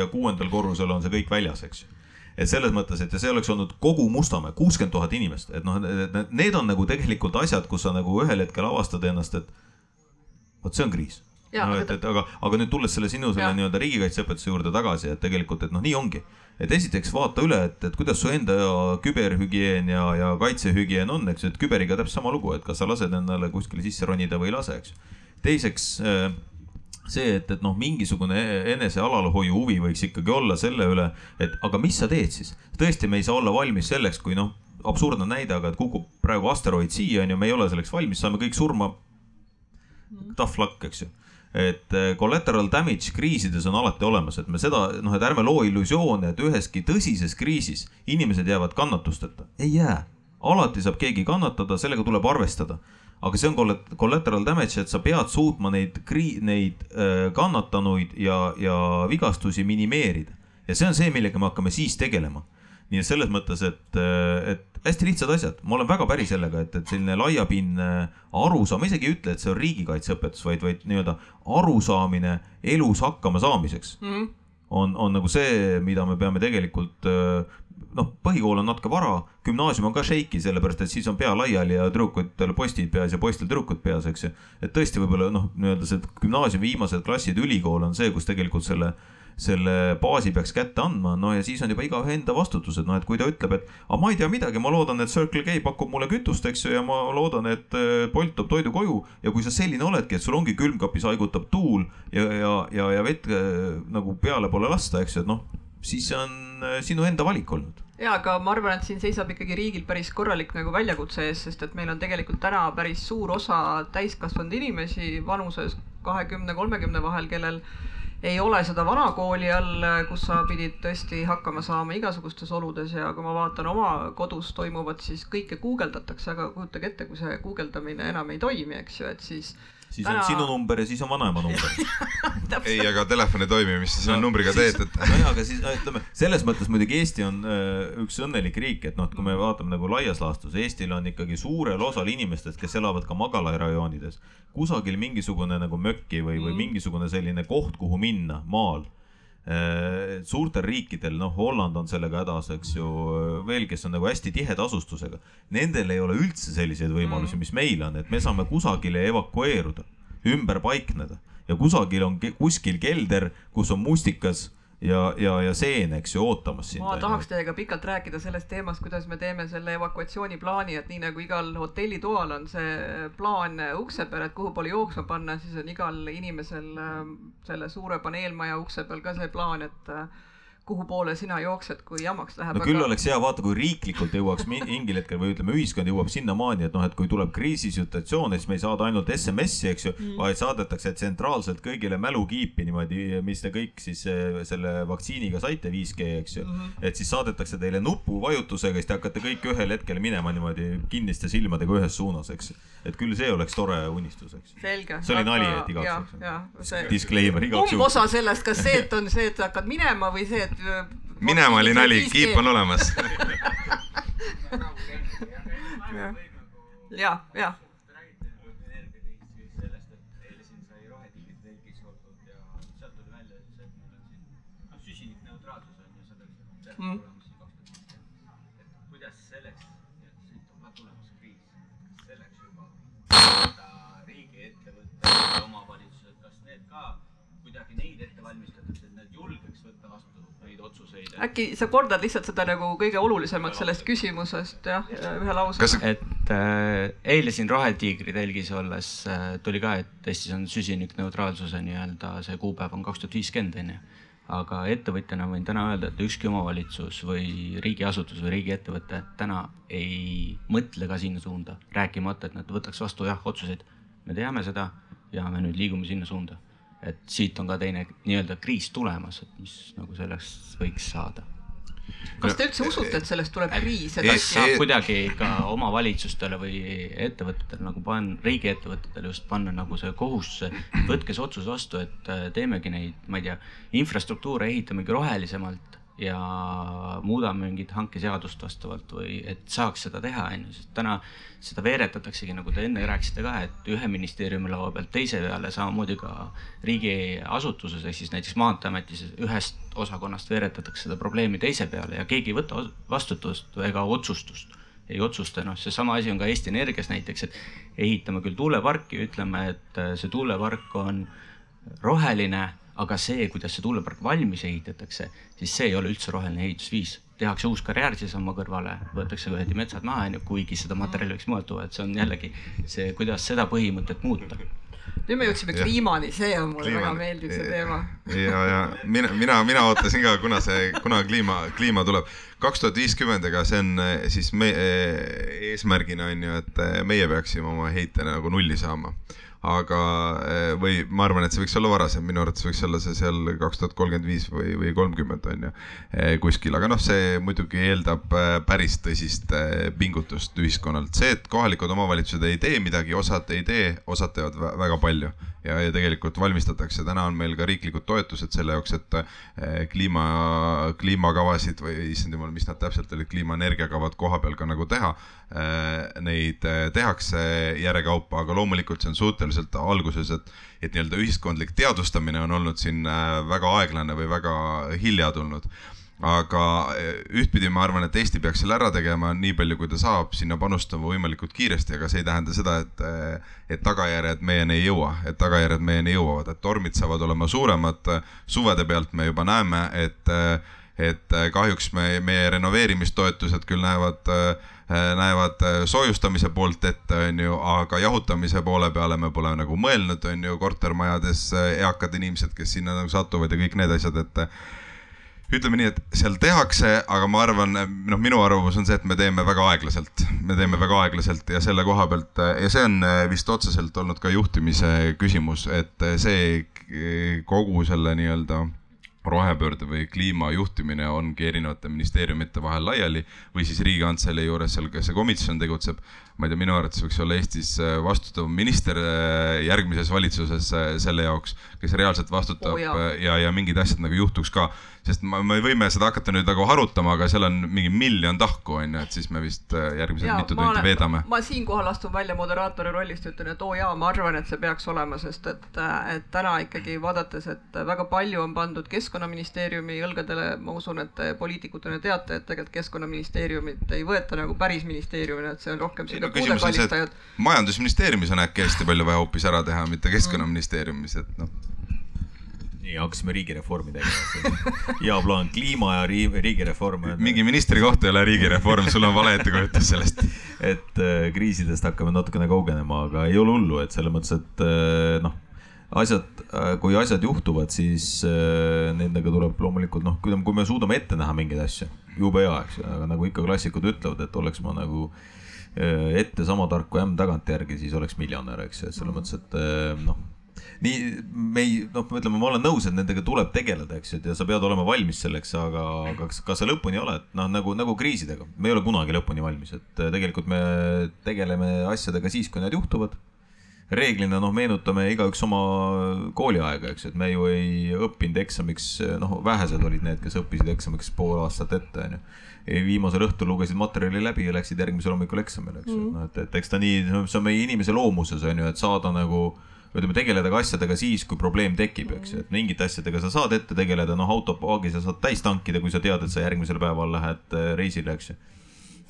ja kuuendal korrusel on see kõik väljas, eks ju et selles mõttes, et ja see oleks olnud kogu Mustamäe, kuuskümmend tuhat inimest, et noh, need on nagu tegelikult asjad, kus sa nagu ühel hetkel avastad ennast, et vot see on kriis. No aga et, et aga, aga nüüd tulles selle sinu selle nii-öelda riigikaitseõpetuse juurde tagasi, et tegelikult, et noh, nii ongi. et esiteks vaata üle, et, et kuidas su enda küberhügieen ja, ja kaitsehügieen on, eks ju, et küberiga täpselt sama lugu, et kas sa lased endale kuskile sisse ronida või ei lase, eks ju. Teiseks äh, see, et, et noh, mingisugune enese alalhoiu huvi võiks ikkagi olla selle üle, et aga mis sa teed siis. tõesti, me ei saa olla valmis selleks, kui noh, absurdne näide, aga et kukub praegu asteroid siia on ju, me ei ole selleks valmis, saame kõik surma tough luck, eks ju. et eh, collateral damage kriisides on alati olemas, et me seda noh, et ärme loo illusioone, et üheski tõsises kriisis inimesed jäävad kannatusteta, ei jää. alati saab keegi kannatada, sellega tuleb arvestada. Aga see on collat- collateral damage, et sa pead suutma neid neid äh, kannatanuid ja, ja vigastusi minimeerida. ja see on see, millega me hakkame siis tegelema nii et selles mõttes, et, et hästi lihtsad asjad, ma olen väga päri sellega, et, et selline laiapindne arusaam, ma isegi ei ütle, et see on riigikaitseõpetus, vaid, vaid nii-öelda arusaamine elus hakkama saamiseks mm. -hmm. on, on nagu see, mida me peame tegelikult noh, põhikool on natuke vara, gümnaasium on ka shaky, sellepärast et siis on pea laiali ja tüdrukutel postid peas ja poistel tüdrukud peas, eks ju. et tõesti võib-olla noh, nii-öelda see gümnaasiumi viimased klassid, ülikool on see, kus tegelikult selle selle baasi peaks kätte andma, no ja siis on juba igaühe enda vastutus, et noh, et kui ta ütleb, et aga ma ei tea midagi, ma loodan, et Circle K pakub mulle kütust, eks ju, ja ma loodan, et äh, Bolt toob toidu koju ja kui sa selline oledki, et sul ongi külmkapis haigutab tuul ja, ja, ja, ja vett äh, nagu peale pole lasta, eks ju, et noh, siis see on äh, sinu enda valik olnud. ja aga ma arvan, et siin seisab ikkagi riigil päris korralik nagu väljakutse ees, sest et meil on tegelikult täna päris suur osa täiskasvanud inimesi vanuses kahekümne, kolmekümne vahel, kellel ei ole seda vana kooli all, kus sa pidid tõesti hakkama saama igasugustes oludes ja kui ma vaatan oma kodus toimuvat, siis kõike guugeldatakse, aga kujutage ette, kui see guugeldamine enam ei toimi, eks ju, et siis siis Täna- on sinu number ja siis on vanaema number. ei, aga telefon ei toimi, mis sa selle numbriga teed, et nojah, aga siis no ütleme selles mõttes muidugi Eesti on äh, üks õnnelik riik, et noh, et kui me vaatame nagu laias laastus, Eestil on ikkagi suurel osal inimestest, kes elavad ka magalarajoonides, kusagil mingisugune nagu mökki või, või mingisugune selline koht, kuhu minna maal. Suurtel riikidel, noh, Holland on sellega hädas, eks ju, veel, kes on nagu hästi tiheda asustusega, nendel ei ole üldse selliseid võimalusi, mis meil on, et me saame kusagile evakueeruda, ümber paikneda. Ja kusagil on kuskil kelder, kus on mustikas ja, ja, ja seen, eks ju, ootamas sind. ma tahaks teiega pikalt rääkida sellest teemast, kuidas me teeme selle evakuatsiooniplaani, et nii nagu igal hotellitoal on see plaan ukse peal, et kuhu poole jooksma panna, siis on igal inimesel ähm, selle suure paneelmaja ukse peal ka see plaan, et äh, kuhu poole sina jooksed, kui jamaks läheb. no küll oleks hea vaata, kui riiklikult jõuaks mi- mingil hetkel või ütleme, ühiskond jõuab sinnamaani, et noh, et kui tuleb kriisisituatsioon, siis me ei saada ainult SMS-i, eks ju mm., vaid saadetakse tsentraalselt kõigile mälukiipi niimoodi, mis te kõik siis eh, selle vaktsiiniga saite, 5G, eks ju mm. -hmm. et siis saadetakse teile nupuvajutusega, siis te hakkate kõik ühel hetkel minema niimoodi kinniste silmadega ühes suunas, eks. et küll see oleks tore unistus, eks. See oli nali, et igaks juhuks.. Disclaimer igaks kumb osa sellest, kas see, et on see, et hakkad minema või see, et. Minema oli nali, kiip on olemas. ja, ja. Mm. kuidas selleks, siit on ka tulemas kriis, selleks juba riigiettevõtted ja omavalitsused, kas need ka kuidagi neid ette valmistatakse, äkki sa kordad lihtsalt seda nagu kõige olulisemat sellest küsimusest jah, ühe lausega et äh, eile siin Rohetiigri telgis olles äh, tuli ka, et Eestis on süsinikneutraalsuse nii-öelda see kuupäev on kaks tuhat viiskümmend onju. aga ettevõtjana võin täna öelda, et ükski omavalitsus või riigiasutus või riigiettevõte täna ei mõtle ka sinna suunda, rääkimata, et nad võtaks vastu jah otsuseid. me teame seda ja me nüüd liigume sinna suunda. Et siit on ka teine nii-öelda kriis tulemas, et mis nagu sellest võiks saada. Kas te üldse usute, et sellest tuleb kriis, et Ei, äkki saab kuidagi ka omavalitsustele või ettevõtetele nagu panna, riigiettevõtetele just panna nagu see kohustuse, võtke see otsus vastu, et äh, teemegi neid, ma ei tea, infrastruktuure ehitamegi rohelisemalt ja muudame mingit hankeseadust vastavalt või et saaks seda teha, onju, sest täna seda veeretataksegi, nagu te enne rääkisite ka, et ühe ministeeriumi laua pealt teise peale, samamoodi ka riigiasutuses ehk siis näiteks Maanteeametis ühest osakonnast veeretatakse seda probleemi teise peale ja keegi ei võta vastutust ega otsustust. Ei otsusta, noh, seesama asi on ka Eesti Energias näiteks, et ehitame küll tuuleparki, ütleme, et see tuulepark on roheline, aga see, kuidas see tuulepark valmis ehitatakse, siis see ei ole üldse roheline ehitusviis. tehakse uus karjäär siiasama kõrvale, võetakse õieti metsad maha, onju, kuigi seda materjali võiks mujalt tuua, et see on jällegi see, kuidas seda põhimõtet muuta nüüd me jõudsime kliimani, see on mulle väga Kliimani. meeldiv see teema. ja, ja mina, mina, mina ootasin ka, kuna see, kuna kliima, kliima tuleb. kaks tuhat viiskümmend, ega see on eh, siis me eh, eesmärgina on ju, et eh, meie peaksime oma heite nagu nulli saama. Aga, või ma arvan, et see võiks olla varasem, minu arvates võiks olla see seal kaks tuhat kolmkümmend viis või, või kolmkümmend on ju kuskil, aga noh, see muidugi eeldab eh, päris tõsist eh, pingutust ühiskonnalt. see, et kohalikud omavalitsused ei tee midagi, osad ei tee, osad teevad vä- väga palju ja, ja tegelikult valmistatakse, täna on meil ka riiklikud toetused selle jaoks, et eh, kliima, kliimakavasid või issand jumal, mis nad täpselt olid, kliimaenergiakavad koha peal ka nagu teha. Neid eh, tehakse järjekaupa, aga loomulikult see on suhteliselt alguses, et, et nii-öelda ühiskondlik teadvustamine on olnud siin eh, väga aeglane või väga hilja tulnud aga eh, ühtpidi ma arvan, et Eesti peaks selle ära tegema nii palju, kui ta saab, sinna panustama võimalikult kiiresti, aga see ei tähenda seda, et, eh, et tagajärjed meieni ei jõua, et tagajärjed meieni jõuavad, et tormid saavad olema suuremad. suvede pealt me juba näeme, et, et kahjuks me, meie renoveerimistoetused küll näevad näevad soojustamise poolt ette, on ju, aga jahutamise poole peale me pole nagu mõelnud, on ju, kortermajades eakad inimesed, kes sinna nagu satuvad ja kõik need asjad, et ütleme nii, et seal tehakse, aga ma arvan, noh, minu arvamus on see, et me teeme väga aeglaselt, me teeme väga aeglaselt ja selle koha pealt ja see on vist otseselt olnud ka juhtimise küsimus, et see kogu selle nii-öelda rohepöörde või kliima juhtimine ongi erinevate ministeeriumite vahel laiali või siis Riigikantselei juures seal, kes see komisjon tegutseb. Ma ei tea, minu arvates võiks olla Eestis vastutav minister järgmises valitsuses selle jaoks, kes reaalselt vastutab Oo, jaa. ja, ja mingid asjad nagu juhtuks ka. sest ma, me võime seda hakata nüüd nagu harutama, aga seal on mingi miljon tahku, on ju, et siis me vist järgmised Jaa, mitu tundi veedame. ma siinkohal astun välja moderaatori rollist ja ütlen, et oo jaa, ma arvan, et see peaks olema, sest et, et täna ikkagi vaadates, et väga palju on pandud Keskkonnaministeeriumi õlgadele, ma usun, et te poliitikutena teate, et tegelikult Keskkonnaministeeriumit ei võeta nagu päris ministeeriumina, et see on rohkem ei no küsimus on see, et majandusministeeriumis on äkki hästi palju vaja hoopis ära teha, mitte keskkonnaministeeriumis, et noh. nii hakkasime riigireformi tegema. hea plaan, kliima ja ri- riigireform. mingi ministri koht ei ole riigireform, sul on vale ettekujutus sellest. et äh, kriisidest hakkame natukene kaugenema, aga ei ole hullu, et selles mõttes, et äh, noh, asjad, kui asjad juhtuvad, siis äh, nendega tuleb loomulikult noh, kui, kui me suudame ette näha mingeid asju, jube hea, eks ju, aga nagu ikka klassikud ütlevad, et oleks ma nagu äh, ette sama tark kui ämm tagantjärgi, siis oleks miljonär, eks ju, et selles mõttes, et äh, noh nii me ei, noh, ütleme, ma olen nõus, et nendega tuleb tegeleda, eks ju, et ja sa pead olema valmis selleks, aga, kas, kas sa lõpuni oled, noh nagu, nagu kriisidega, me ei ole kunagi lõpuni valmis, et äh, tegelikult me tegeleme asjadega siis, kui need juhtuvad. reeglina noh, meenutame igaüks oma kooliaega, eks ju, et me ju ei õppinud eksamiks, noh, vähesed olid need, kes õppisid eksamiks pool aastat ette, onju viimasel õhtul lugesid materjali läbi ja läksid järgmisel hommikul eksamile, eks ju, noh et, et eks ta nii, see on meie inimese loomuses on ju, et saada nagu ütleme, tegeleda ka asjadega siis, kui probleem tekib, eks ju, et mingite asjadega sa saad ette tegeleda, noh, autopaagi sa saad täis tankida, kui sa tead, et sa järgmisel päeval lähed äh, reisile, eks ju.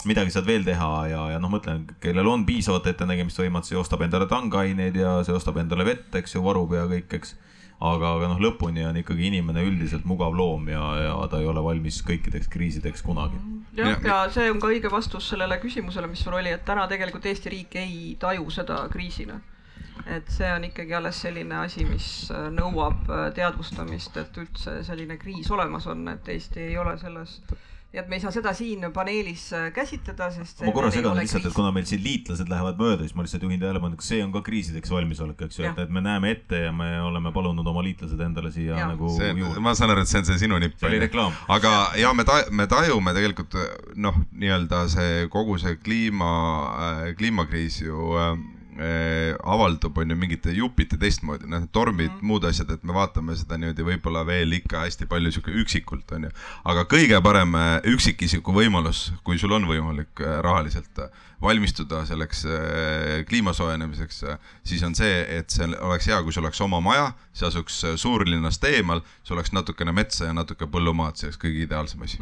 midagi saad veel teha ja, ja noh, mõtlen, kellel on piisavat ettenägemisvõimet, see ostab endale tangaineid ja see ostab endale vett, eks ju, varub ja kõik, eks aga, aga noh, lõpuni on ikkagi inimene üldiselt mugav loom ja, ja ta ei ole valmis kõikideks kriisideks kunagi. jah, ja see on ka õige vastus sellele küsimusele, mis sul oli, et täna tegelikult Eesti riik ei taju seda kriisina. et see on ikkagi alles selline asi, mis äh, nõuab äh, teadvustamist, et üldse selline kriis olemas on, et Eesti ei ole selles ja et me ei saa seda siin paneelis äh, käsitleda, sest ma korra segan lihtsalt, et kuna meil siin liitlased lähevad mööda, siis ma lihtsalt juhin tähelepanu, et see on ka kriisideks valmisolek, eks ju, et, et me näeme ette ja me oleme palunud oma liitlased endale siia Jah. nagu see juurde. ma saan aru, et see on see sinu nipp. see oli reklaam. aga ja me ta-, me tajume tegelikult noh, nii-öelda see kogu see kliima, kliimakriis ju äh, äh, avaldub, on ju mingite jupiti teistmoodi, noh, tormid mm, -hmm. muud asjad, et me vaatame seda niimoodi võib-olla veel ikka hästi palju sihuke üksikult, on ju. aga kõige parem äh, üksikisiku võimalus, kui sul on võimalik äh, rahaliselt äh, valmistuda selleks äh, kliima soojenemiseks, siis on see, et see oleks hea, kui sul oleks oma maja, see asuks äh, suurlinnast eemal, sul oleks natukene metsa ja natuke põllumaad, see oleks kõige ideaalsem asi.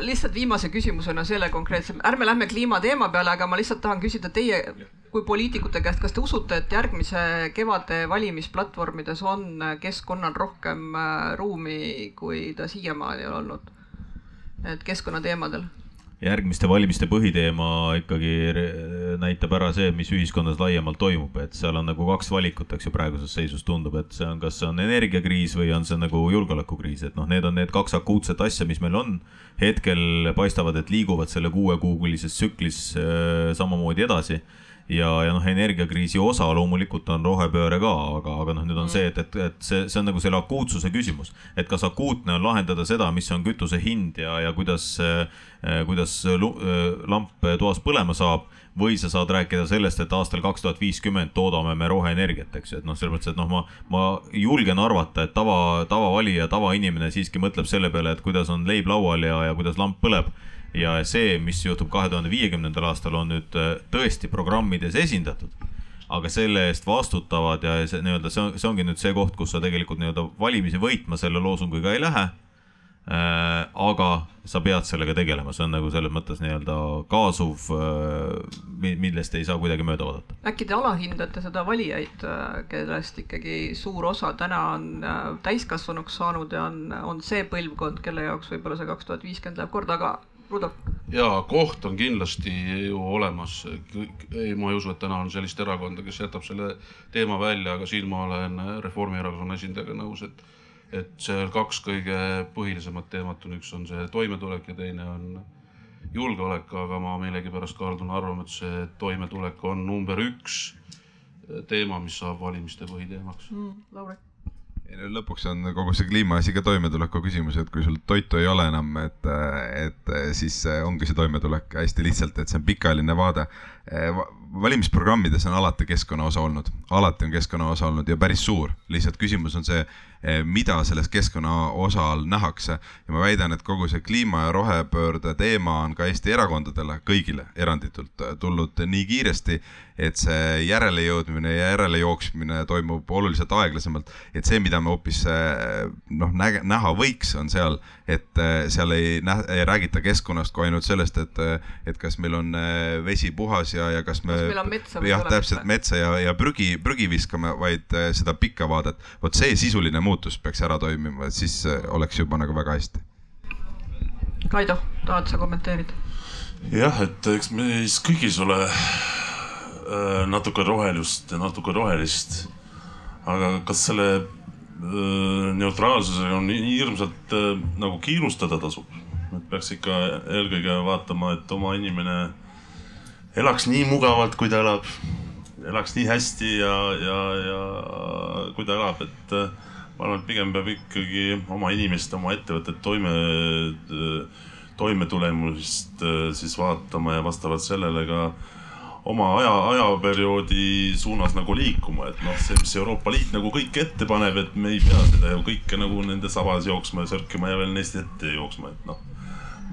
Lihtsalt viimase küsimusena selle konkreetse, ärme lähme kliimateema peale, aga ma lihtsalt tahan küsida teie kui poliitikute käest, kas te usute, et järgmise kevade valimisplatvormides on keskkonnal rohkem äh, ruumi, kui ta siiamaani on olnud? et keskkonnateemadel järgmiste valimiste põhiteema ikkagi näitab ära see, mis ühiskonnas laiemalt toimub, et seal on nagu kaks valikut, eks ju, praeguses seisus tundub, et see on, kas see on energiakriis või on see nagu julgeolekukriis, et noh, need on need kaks akuutset asja, mis meil on. hetkel paistavad, et liiguvad selle kuuekuulises tsüklis äh, samamoodi edasi ja, ja noh, energiakriisi osa loomulikult on rohepööre ka, aga, aga noh, nüüd on see, et, et, et see, see on nagu selle akuutsuse küsimus, et kas akuutne on lahendada seda, mis on kütuse hind ja, ja kuidas, kuidas lamp toas põlema saab või sa saad rääkida sellest, et aastal kaks tuhat viiskümmend toodame me roheenergiat, eks ju, et noh, selles mõttes, et noh, ma, ma julgen arvata, et tava, tavavalija, tavainimene siiski mõtleb selle peale, et kuidas on leib laual ja, ja kuidas lamp põleb ja see, mis juhtub kahe tuhande viiekümnendal aastal, on nüüd äh, tõesti programmides esindatud. aga selle eest vastutavad ja see nii-öelda see on, see ongi nüüd see koht, kus sa tegelikult nii-öelda valimisi võitma selle loosungiga ei lähe äh,. aga sa pead sellega tegelema, see on nagu selles mõttes nii-öelda kaasuv äh,, millest ei saa kuidagi mööda vaadata. äkki te alahindate seda valijaid, äh, kellest ikkagi suur osa täna on äh, täiskasvanuks saanud ja on, on see põlvkond, kelle jaoks võib-olla see kaks tuhat viiskümmend läheb korda, aga Rudolf. ja koht on kindlasti ju olemas. ei, ma ei usu, et täna on sellist erakonda, kes jätab selle teema välja, aga siin ma olen Reformierakonna esindajaga nõus, et, et seal kaks kõige põhilisemat teemat on, üks on see toimetulek ja teine on julgeolek, aga ma millegipärast kaldun arvama, et see toimetulek on number üks teema, mis saab valimiste põhiteemaks mm,. Lauri lõpuks on kogu see kliimaasi ka toimetuleku küsimus, et kui sul toitu ei ole enam, et, et siis ongi see toimetulek hästi lihtsalt, et see on pikaajaline vaade. valimisprogrammides on alati keskkonna osa olnud, alati on keskkonna osa olnud ja päris suur, lihtsalt küsimus on see, mida selles keskkonna osa all nähakse ja ma väidan, et kogu see kliima ja rohepöörde teema on ka Eesti erakondadele, kõigile eranditult tulnud nii kiiresti, et see järelejõudmine ja järelejooksmine toimub oluliselt aeglasemalt. et see, mida me hoopis noh, näha võiks, on seal, et seal ei, ei räägita keskkonnast kui ainult sellest, et, et kas meil on vesi puhas ja, ja kas me. kas meil on metsa või jah, täpselt metsa ja, ja prügi, prügi viskame, vaid seda pikka vaadet. vot see sisuline muutus peaks ära toimima, siis oleks juba nagu väga hästi. Kaido, tahad sa kommenteerida? jah, et eks meis kõigis ole Äh, natuke rohelust ja natuke rohelist. aga kas selle äh, neutraalsusega on hirmsalt äh, nagu kiirustada tasub? et peaks ikka eelkõige vaatama, et oma inimene elaks nii mugavalt, kui ta elab, elaks nii hästi ja, ja, ja kui ta elab, et ma arvan, et pigem peab ikkagi oma inimest, oma ettevõtet toime, toimetulemust siis vaatama ja vastavalt sellele ka oma aja, ajaperioodi suunas nagu liikuma, et noh, see, mis Euroopa Liit nagu kõik ette paneb, et me ei pea seda ju kõike nagu nende sabas jooksma ja sörkima ja veel neist ette jooksma, et noh.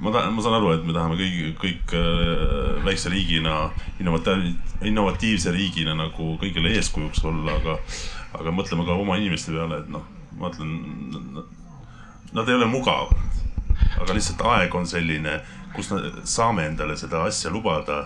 ma tahan, ma saan aru, et me tahame kõik, kõik äh, väikse riigina, innovatiivse riigina nagu kõigile eeskujuks olla, aga, aga mõtleme ka oma inimeste peale, et noh, ma ütlen, nad ei ole mugavad, aga lihtsalt aeg on selline, kus saame endale seda asja lubada.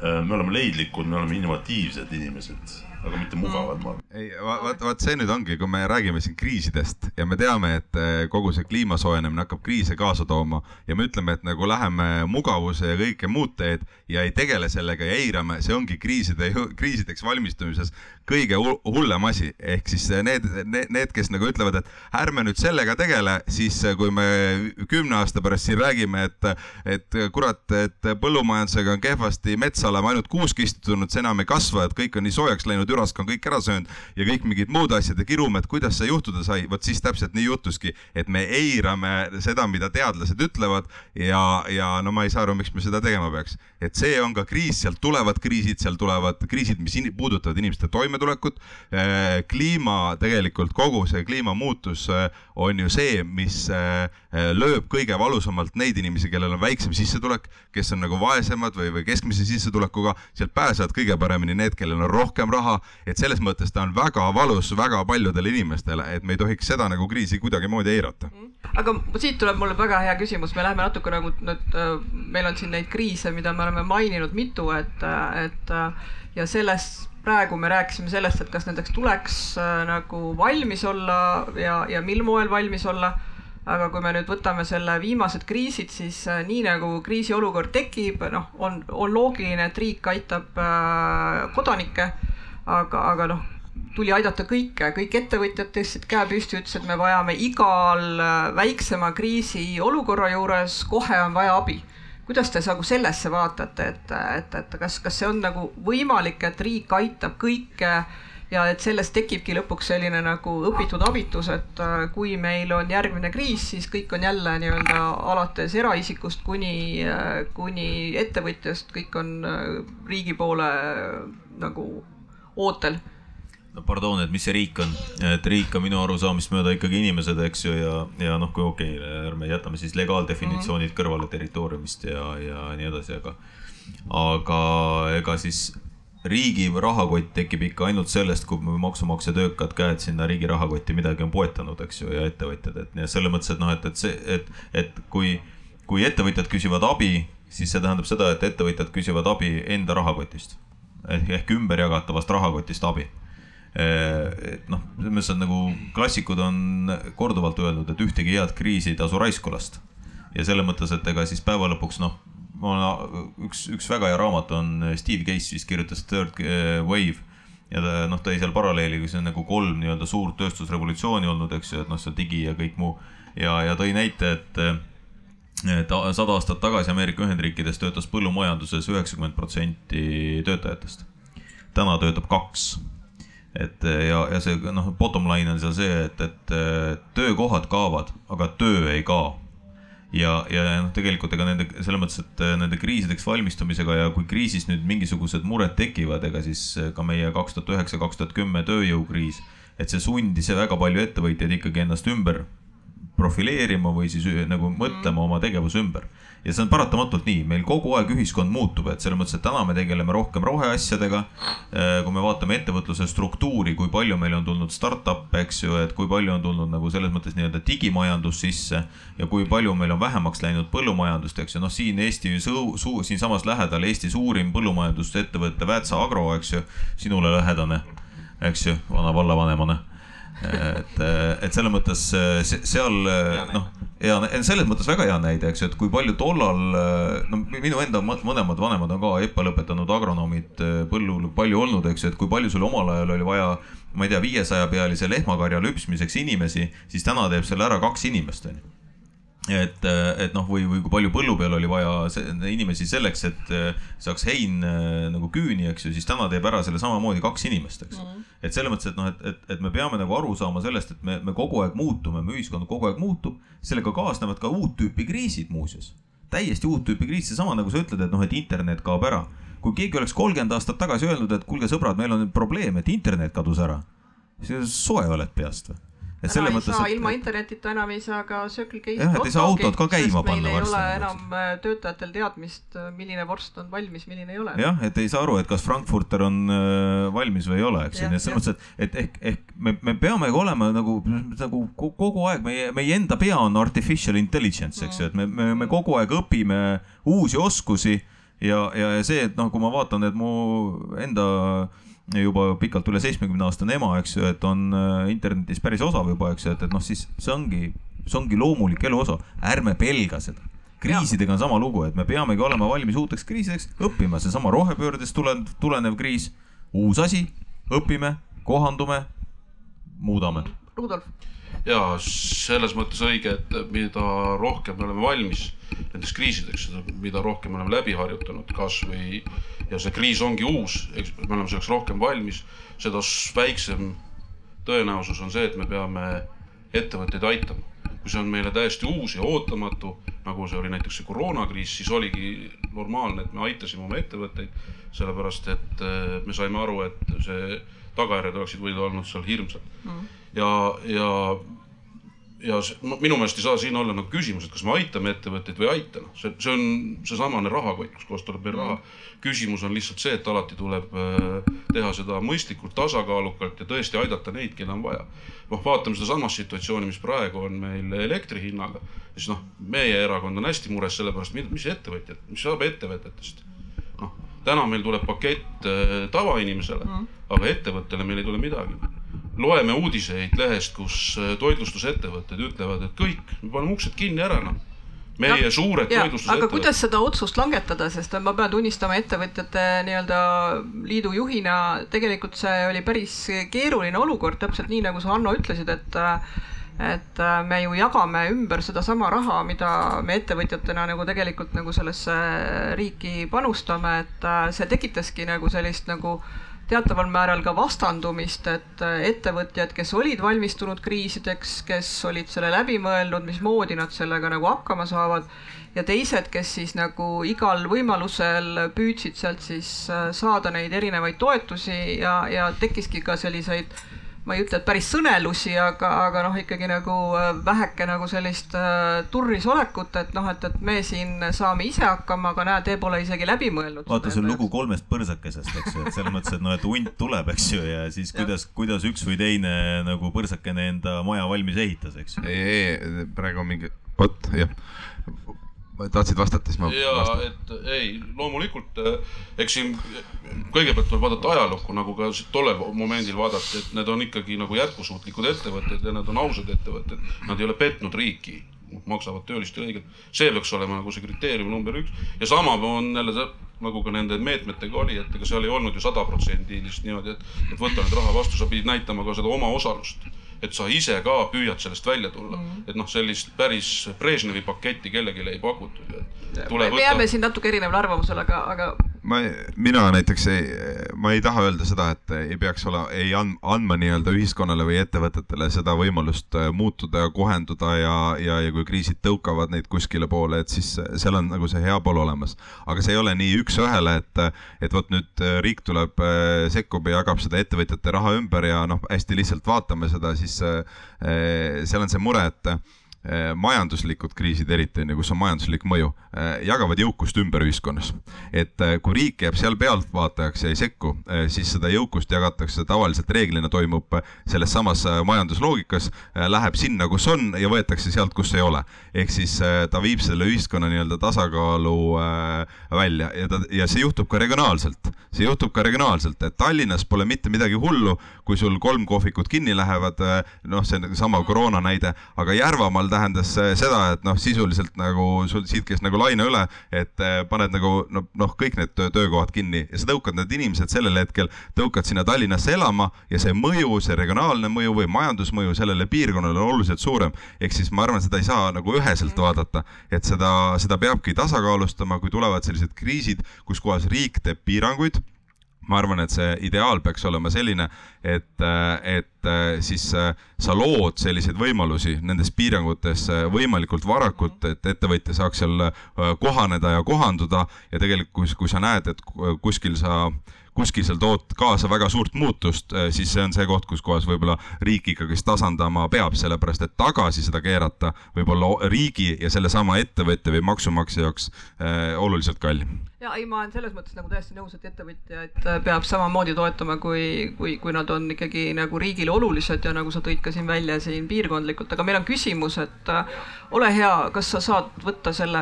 Me oleme leidlikud, me oleme innovatiivsed inimesed, aga mitte mugavad, ma arvan. ei, vaat, vaat see nüüd ongi, kui me räägime siin kriisidest ja me teame, et äh, kogu see kliima soojenemine hakkab kriise kaasa tooma ja me ütleme, et nagu läheme mugavuse ja kõike muud teed ja ei tegele sellega ja eirame, see ongi kriiside, kriisideks valmistumises kõige hullem asi, ehk siis need, need, need, kes nagu ütlevad, et ärme nüüd sellega tegele, siis kui me kümne aasta pärast siin räägime, et, et kurat, et põllumajandusega on kehvasti, metsa oleme ainult kuusk istunud, see enam ei kasva, et kõik on nii soojaks läinud, ürask on kõik ära söönud ja kõik mingid muud asjad ja kirume, et kuidas see juhtuda sai, vot siis täpselt nii juhtuski, et me eirame seda, mida teadlased ütlevad ja, ja no ma ei saa aru, miks me seda tegema peaks. et see on ka kriis, sealt tulevad kriisid, seal tulevad kriisid, mis in puudutavad inimeste toimetulekut. Eh, kliima, tegelikult kogu see kliimamuutus eh, on ju see, mis eh, lööb kõige valusamalt neid inimesi, kellel on väiksem sissetulek, kes on nagu vaesemad või, või keskmise sissetulekuga, sealt pääsevad kõige paremini need, kellel on rohkem raha et selles mõttes ta on väga valus väga paljudele inimestele, et me ei tohiks seda nagu kriisi kuidagimoodi eirata. aga siit tuleb mulle väga hea küsimus, me läheme natuke nagu nüüd, meil on siin neid kriise, mida me oleme maininud mitu, et, et ja selles praegu me rääkisime sellest, et kas nendeks tuleks äh, nagu valmis olla ja, ja mil moel valmis olla. Aga kui me nüüd võtame selle viimased kriisid, siis äh, nii nagu kriisiolukord tekib, noh, on, on loogiline, et riik aitab äh, kodanikke, aga, aga noh, tuli aidata kõike, kõik ettevõtjad tõstsid käe püsti, ütlesid, me vajame igal äh, väiksema kriisiolukorra juures, kohe on vaja abi. Kuidas te nagu sellesse vaatate, et, et, et kas, kas see on nagu võimalik, et riik aitab kõike ja et sellest tekibki lõpuks selline nagu õpitud abitus, et äh, kui meil on järgmine kriis, siis kõik on jälle nii-öelda alates eraisikust kuni, äh, kuni ettevõtjast, kõik on riigi poole nagu ootel. No pardon, et mis see riik on, et riik on minu arusaamist mööda ikkagi inimesed, eks ju, ja, ja noh, kui okei okay,, ärme jätame siis legaaldefinitsioonid mm -hmm. kõrvale territooriumist ja, ja nii edasi, aga, aga ega siis riigi rahakott tekib ikka ainult sellest, kui maksumaksja töökad käed sinna riigi rahakotti midagi on poetanud, eks ju, ja ettevõtjad, et nii, selles mõttes, et noh, et, et see, et, et kui, kui ettevõtjad küsivad abi, siis see tähendab seda, et ettevõtjad küsivad abi enda rahakotist ehk, ümberjagatavast rahakotist abi. Eh, et noh, selles mõttes, et nagu klassikud on korduvalt öelnud, et ühtegi head kriisi ei tasu raisku lasta. ja selle mõttes, et ega siis päeva lõpuks noh, üks, üks väga hea raamat on Steve Case vist kirjutas Third eh, Wave. Ja ta noh, tõi seal paralleeli, kui see on nagu kolm nii-öelda suurt tööstusrevolutsiooni olnud, eks ju, et noh, see digi ja kõik muu. Ja, ja tõi näite, et et sada aastat tagasi Ameerika Ühendriikides töötas põllumajanduses üheksakümmend protsenti töötajatest. täna töötab kaks et ja, ja see noh, bottom line on seal see, et, et töökohad kaovad, aga töö ei kao. ja, ja noh, tegelikult ega nende selles mõttes, et nende kriisideks valmistumisega ja kui kriisis nüüd mingisugused mured tekivad, ega siis ka meie kaks tuhat üheksa, kaks tuhat kümme tööjõukriis, et see sundis väga palju ettevõtjaid ikkagi ennast ümber profileerima või siis nagu mõtlema oma tegevuse ümber. Ja see on paratamatult nii, meil kogu aeg ühiskond muutub, et selles mõttes, et täna me tegeleme rohkem roheasjadega. Äh, kui me vaatame ettevõtluse struktuuri, kui palju meil on tulnud startup'e, eks ju, et kui palju on tulnud nagu selles mõttes nii-öelda digimajandus sisse ja kui palju meil on vähemaks läinud põllumajandust, eks ju, noh, siin Eesti suu-, suu-, siinsamas lähedal Eesti suurim põllumajandusettevõte Väätsa Agro, eks ju, sinule lähedane, eks ju, vana vallavanemana et, et selles mõttes seal noh, ja selles mõttes väga hea näide, eks ju, et kui palju tollal, no minu enda mõlemad vanemad on ka EPA lõpetanud agronoomid põllul palju olnud, eks ju, et kui palju sul omal ajal oli vaja, ma ei tea, viiesaja pealise lehmakarja lüpsmiseks inimesi, siis täna teeb selle ära kaks inimest, onju et, et noh, või, või kui palju põllu peal oli vaja inimesi selleks, et äh, saaks hein äh, nagu küüni, eks ju, siis täna teeb ära selle samamoodi kaks inimest, eks mm. -hmm. et selles mõttes, et noh, et, et, et me peame nagu aru saama sellest, et me, me kogu aeg muutume, me ühiskond kogu aeg muutub, sellega kaasnevad ka uut tüüpi kriisid muuseas. täiesti uut tüüpi kriis, seesama nagu sa ütled, et noh, et internet kaob ära. kui keegi oleks kolmkümmend aastat tagasi öelnud, et kuulge, sõbrad, meil on probleem, et internet kadus ära, siis soe oled peast või? Et selles mõttes. Et... ilma internetita enam ei saa ka Circle K-st. jah, et ei saa autot ka käima panna varsti. ei ole enam äh, töötajatel teadmist, äh, milline vorst on valmis, milline ei ole. jah, et ei saa aru, et kas Frankfurter on äh, valmis või ei ole, eks ju, nii et selles mõttes, et, et ehk, ehk me, me peamegi olema nagu, nagu kogu aeg meie, meie enda pea on artificial intelligence, eks ju, et me, me, me kogu aeg õpime uusi oskusi ja, ja, ja see, et noh, kui ma vaatan, et mu enda äh, juba pikalt üle seitsmekümne aastane ema, eks ju, et on äh, internetis päris osav juba, eks ju, et, et noh, siis see ongi, see ongi loomulik elu osa, ärme pelga seda. Kriisidega on sama lugu, et me peamegi olema valmis uuteks kriisideks, õppima. Seesama rohepöördest tulenev, tulenev kriis, uus asi, õpime, kohandume, muudame. Rudolf ja selles mõttes õige, et mida rohkem me oleme valmis nendeks kriisideks, mida rohkem me oleme läbi harjutanud, kasvõi ja see kriis ongi uus, eks me oleme selleks rohkem valmis, seda väiksem tõenäosus on see, et me peame ettevõtteid aitama. kui see on meile täiesti uus ja ootamatu, nagu see oli näiteks see koroonakriis, siis oligi normaalne, et me aitasime oma ettevõtteid, sellepärast et eh, me saime aru, et see tagajärjed oleksid võinud olnud seal hirmsad mm. Ja, ja ja see, no, minu meelest ei saa siin olla nagu küsimus, et kas me aitame ettevõtteid või ei aita, noh, see, see on seesamane rahakott, kus kohas tuleb veel raha. küsimus on lihtsalt see, et alati tuleb äh, teha seda mõistlikult, tasakaalukalt ja tõesti aidata neid, kellel on vaja. noh, vaatame sedasamast situatsiooni, mis praegu on meil elektri hinnaga, siis noh, meie erakond on hästi mures selle pärast, mis ettevõtjad, mis saab ettevõtetest. noh, täna meil tuleb pakett äh, tavainimesele mm., aga ettevõttele meil ei tule midagi loeme uudiseid lehest, kus äh, toitlustusettevõtted ütlevad, et kõik, me paneme uksed kinni ära, noh. Meie ja, suured toitlustusettevõtted. aga kuidas seda otsust langetada, sest ma pean tunnistama ettevõtjate nii-öelda liidu juhina, tegelikult see oli päris keeruline olukord, täpselt nii nagu sa, Hanno, ütlesid, et et me ju jagame ümber sedasama raha, mida me ettevõtjatena nagu tegelikult nagu sellesse riiki panustame, et see tekitaski nagu sellist nagu äh, teataval määral ka vastandumist, et äh, ettevõtjad, kes olid valmistunud kriisideks, kes olid selle läbi mõelnud, mismoodi nad sellega nagu hakkama saavad ja teised, kes siis nagu igal võimalusel püüdsid sealt siis äh, saada neid erinevaid toetusi ja, ja tekkiski ka selliseid ma ei ütle, et päris sõnelusi, aga, aga noh, ikkagi nagu äh, väheke nagu sellist äh, turris olekut, et noh, et, et me siin saame ise hakkama, aga näe, te pole isegi läbi mõelnud. vaata, see on lugu kolmest põrsakesest, eks ju, et selles mõttes, et noh, et hunt tuleb, eks ju, ja siis kuidas, kuidas üks või teine nagu põrsakene enda maja valmis ehitas, eks ju. ei, ei, praegu on mingi, vot jah tahtsid vastata, siis ma ja, et ei, loomulikult eh, eks siin kõigepealt tuleb vaadata ajalukku, nagu ka tollel momendil vaadati, et need on ikkagi nagu jätkusuutlikud ettevõtted ja need on ausad ettevõtted. Nad ei ole petnud riiki, maksavad töölistele õigelt. see peaks olema nagu see kriteerium number üks ja sama on jälle see, nagu ka nende meetmetega oli, et ega seal ei olnud ju sadaprotsendilist niimoodi, et, et võta nüüd raha vastu, sa pidid näitama ka seda omaosalust et sa ise ka püüad sellest välja tulla mm. -hmm. et noh, sellist päris Brežnevi paketti kellelegi ei pakutud. me jääme siin natuke erinevale arvamusele, aga, aga ma, mina näiteks ei, ma ei taha öelda seda, et ei peaks olema, ei andma nii-öelda ühiskonnale või ettevõtetele seda võimalust äh, muutuda ja kohenduda ja, ja, ja kui kriisid tõukavad neid kuskile poole, et siis seal on nagu see hea pool olemas. aga see ei ole nii üks-ühele, et, et vot nüüd äh, riik tuleb, äh, sekkub ja jagab seda ettevõtjate raha ümber ja noh, hästi lihtsalt vaatame seda, siis seal on see mure, et Äh, majanduslikud kriisid eriti, on ju, kus on majanduslik mõju, äh, jagavad jõukust ümber ühiskonnas. et äh, kui riik jääb seal pealtvaatajaks ja ei sekku, siis seda jõukust jagatakse tavaliselt reeglina toimub selles samas majandusloogikas, läheb sinna, kus on ja võetakse sealt, kus ei ole. ehk siis ta viib selle ühiskonna nii-öelda tasakaalu välja ja ta, ja see juhtub ka regionaalselt. see juhtub ka regionaalselt, et Tallinnas pole mitte midagi hullu, kui sul kolm kohvikut kinni lähevad, noh, see on sama koroona näide, aga Järvamaal tähendas seda, et noh, sisuliselt nagu sul siit käis nagu laine üle, et eh, paned nagu noh, noh, kõik need töökohad kinni ja sa tõukad need inimesed sellel hetkel, tõukad sinna Tallinnasse elama ja see mõju, see regionaalne mõju või majandusmõju sellele piirkonnale on oluliselt suurem. ehk siis ma arvan, seda ei saa nagu üheselt vaadata, et seda, seda peabki tasakaalustama, kui tulevad sellised kriisid, kus kohas riik teeb piiranguid ma arvan, et see ideaal peaks olema selline, et, et siis sa lood selliseid võimalusi nendes piirangutes võimalikult varakult, et ettevõtja saaks seal kohaneda ja kohanduda. Ja tegelikult, kui sa näed, et kuskil sa kuskil seal tood kaasa väga suurt muutust, eh, siis see on see koht, kus kohas võib-olla riik ikkagist tasandama peab, sellepärast et tagasi seda keerata võib olla riigi ja sellesama ettevõtja või maksumaksja jaoks äh, oluliselt kallim. ja ei, ma olen selles mõttes nagu täiesti nõus, et ettevõtjaid eh, peab samamoodi toetama, kui, kui, kui nad on ikkagi nagu riigile olulised ja nagu sa tõid ka siin välja siin piirkondlikult, aga meil on küsimus, et ole hea, kas sa saad võtta selle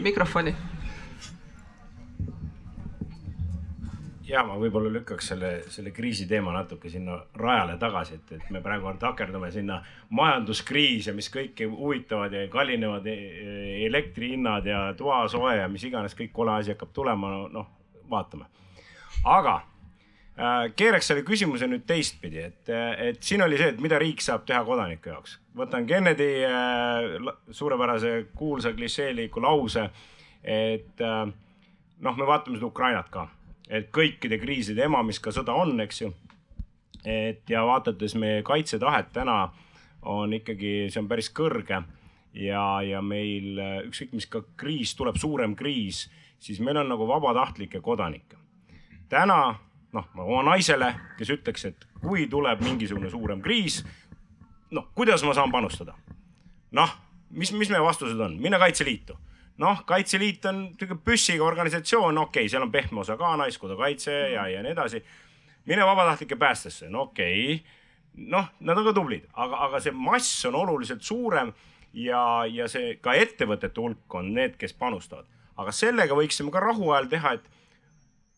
mikrofoni ja ma võib-olla lükkaks selle, selle kriisi teema natuke sinna rajale tagasi, et, et me praegu takerdume sinna majanduskriis ja mis kõiki huvitavad ja kallinevad e-, elektrihinnad ja toasoe ja mis iganes kõik kole asi hakkab tulema, noh vaatame. aga äh, keeraks selle küsimuse nüüd teistpidi, et, et siin oli see, et mida riik saab teha kodaniku jaoks. võtan Kennedy äh, suurepärase kuulsa klišeeliku lause, et äh, noh, me vaatame seda Ukrainat ka et kõikide kriiside ema, mis ka sõda on, eks ju. et ja vaadates meie kaitsetahet täna on ikkagi, see on päris kõrge ja, ja meil ükskõik, mis ka kriis tuleb, suurem kriis, siis meil on nagu vabatahtlikke kodanikke. täna noh, oma naisele, kes ütleks, et kui tuleb mingisugune suurem kriis, noh, kuidas ma saan panustada noh, mis, mis meie vastused on, mine Kaitseliitu noh, Kaitseliit on niisugune püssiga organisatsioon, okei okay,, seal on pehme osa ka, naiskodukaitse ja, ja nii edasi. mine vabatahtlike päästesse, no okei okay., noh, nad on ka tublid, aga, aga see mass on oluliselt suurem ja, ja see ka ettevõtete hulk on need, kes panustavad. aga sellega võiksime ka rahuajal teha, et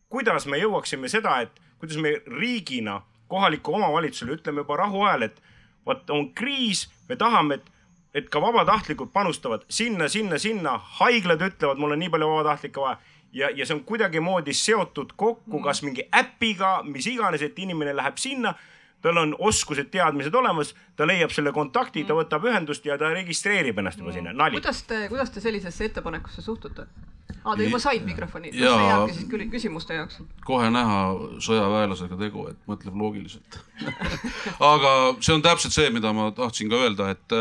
kuidas me jõuaksime seda, et kuidas me riigina kohalikule omavalitsusele ütleme juba rahuajal, et vot on kriis, me tahame, et et ka vabatahtlikud panustavad sinna, sinna, sinna, haiglad ütlevad, mul on nii palju vabatahtlikke vaja ja, ja see on kuidagimoodi seotud kokku mm. kas mingi äpiga, mis iganes, et inimene läheb sinna, tal on oskused, teadmised olemas, ta leiab selle kontakti, ta mm. võtab ühendust ja ta registreerib ennast juba sinna, nali. kuidas te, kuidas te sellisesse ettepanekusse suhtute? aa, te juba said mikrofoni, see jääbki siis küsimuste jaoks. kohe näha sõjaväelasega tegu, et mõtleb loogiliselt aga see on täpselt see, mida ma tahtsin ka öelda, et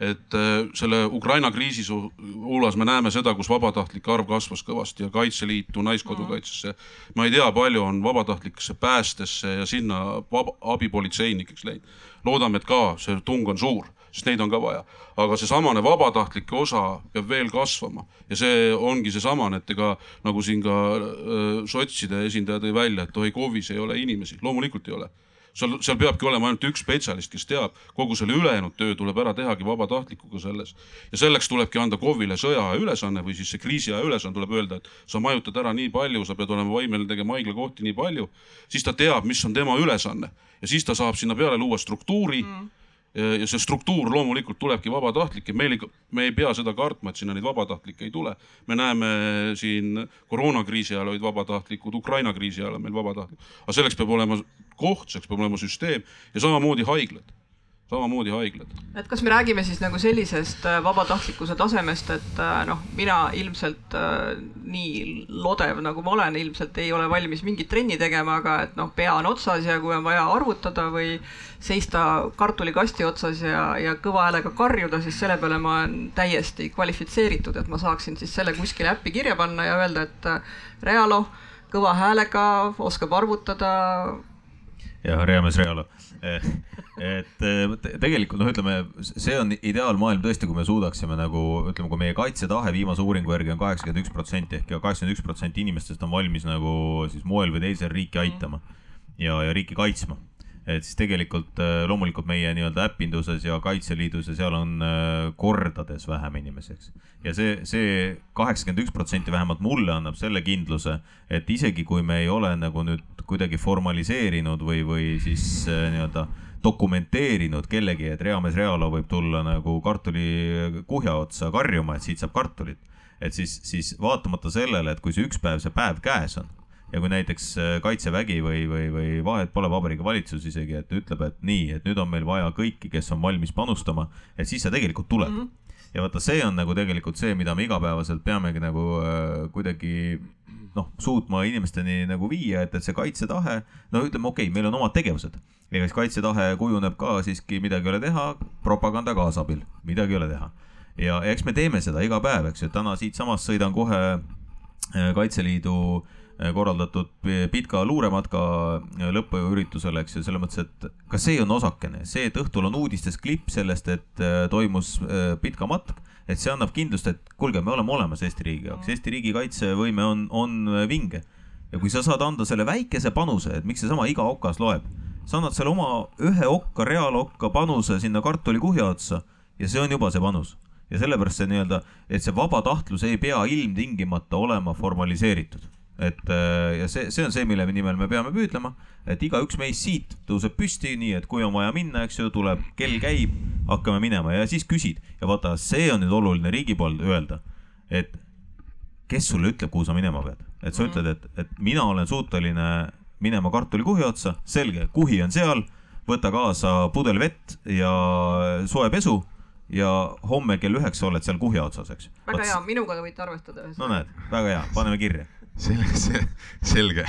et äh, selle Ukraina kriisi suulas me näeme seda, kus vabatahtlike arv kasvas kõvasti ja Kaitseliitu, Naiskodukaitsesse. ma ei tea, palju on vabatahtlikesse päästesse ja sinna abipolitseinikeks läinud. loodame, et ka see tung on suur, sest neid on ka vaja. aga seesamane vabatahtlike osa peab veel kasvama ja see ongi seesamane, et ega nagu siin ka äh, sotside esindaja tõi välja, et oi, KOV-is ei ole inimesi, loomulikult ei ole seal, seal peabki olema ainult üks spetsialist, kes teab, kogu selle ülejäänud töö tuleb ära tehagi vabatahtlikuga selles. ja selleks tulebki anda KOV-ile sõjaaja ülesanne või siis see kriisiaja ülesanne. Tuleb öelda, et sa majutad ära nii palju, sa pead olema võimeline tegema haiglakohti nii palju, siis ta teab, mis on tema ülesanne. Ja siis ta saab sinna peale luua struktuuri mm ja see struktuur loomulikult tulebki vabatahtlike, meil ei, me ei pea seda kartma, et sinna neid vabatahtlikke ei tule. me näeme siin koroonakriisi ajal olid vabatahtlikud, Ukraina kriisi ajal on meil vabatahtlikud, aga selleks peab olema koht, selleks peab olema süsteem ja samamoodi haiglad samamoodi haiglad. et kas me räägime siis nagu sellisest äh, vabatahtlikkuse tasemest, et äh, noh, mina ilmselt äh, nii lodev nagu ma olen, ilmselt ei ole valmis mingit trenni tegema, aga et noh, pea on otsas ja kui on vaja arvutada või seista kartulikasti otsas ja, ja kõva häälega karjuda, siis selle peale ma olen täiesti kvalifitseeritud, et ma saaksin siis selle kuskile äppi kirja panna ja öelda, et Realo kõva häälega oskab arvutada. Ja Reamees Realo. Et tegelikult noh, ütleme, see on ideaalmaailm tõesti, kui me suudaksime nagu ütleme, kui meie kaitsetahe viimase uuringu järgi on kaheksakümmend üks protsenti ehk kaheksakümmend üks protsenti inimestest on valmis nagu siis moel või teisel riiki aitama ja, ja riiki kaitsma et siis tegelikult äh, loomulikult meie nii-öelda äpinduses ja Kaitseliidus ja seal on äh, kordades vähem inimesi, eks. ja see, see kaheksakümmend üks protsenti vähemalt mulle annab selle kindluse, et isegi kui me ei ole nagu nüüd kuidagi formaliseerinud või, või siis äh, nii-öelda dokumenteerinud kellegi, et reamees Realo võib tulla nagu kartulikuhja otsa karjuma, et siit saab kartulit. et siis, siis vaatamata sellele, et kui see üks päev, see päev käes on ja kui näiteks äh, Kaitsevägi või, või, või vahet pole, Vabariigi Valitsus isegi, et ütleb, et nii, et nüüd on meil vaja kõiki, kes on valmis panustama, et siis see tegelikult tuleb mm. -hmm. ja vaata, see on nagu tegelikult see, mida me igapäevaselt peamegi nagu äh, kuidagi noh, suutma inimesteni nagu viia, et, et see kaitsetahe, no ütleme, okei okay,, meil on omad tegevused. ega siis kaitsetahe kujuneb ka siiski, midagi ei ole teha, propaganda kaasabil, midagi ei ole teha. ja eks me teeme seda iga päev, eks ju, täna siitsamast sõidan kohe äh, Kaitseliidu äh, Äh, korraldatud pika luurematka äh, lõpuüritusele, eks ju, selles mõttes, et ka see on osakene, see, et õhtul on uudistes klipp sellest, et äh, toimus pitka matk, et see annab kindlust, et kuulge, me oleme olemas Eesti riigi jaoks, Eesti riigi kaitsevõime on, on vinge. ja kui sa saad anda selle väikese panuse, et miks seesama iga okas loeb, sa annad selle oma ühe okka, reaalokka panuse sinna kartulikuhja otsa ja see on juba see panus. Ja sellepärast see nii-öelda, et see vabatahtlus ei pea ilmtingimata olema formaliseeritud et äh, ja see, see on see, mille nimel me peame püüdlema, et igaüks meist siit tõuseb püsti, nii et kui on vaja minna, eks ju, tuleb, kell käib, hakkame minema. Ja siis küsid. Ja vaata, see on nüüd oluline riigi poolt öelda, et kes sulle ütleb, kuhu sa minema pead, et sa mm ütled, et, et mina olen suuteline minema kartulikuhja otsa, selge, kuhi on seal, võta kaasa pudel vett ja soe pesu ja homme kell üheksa oled seal kuhja otsas, eks. väga Vats... hea, minuga te võite arvestada. no näed, väga hea, paneme kirja selge, selge.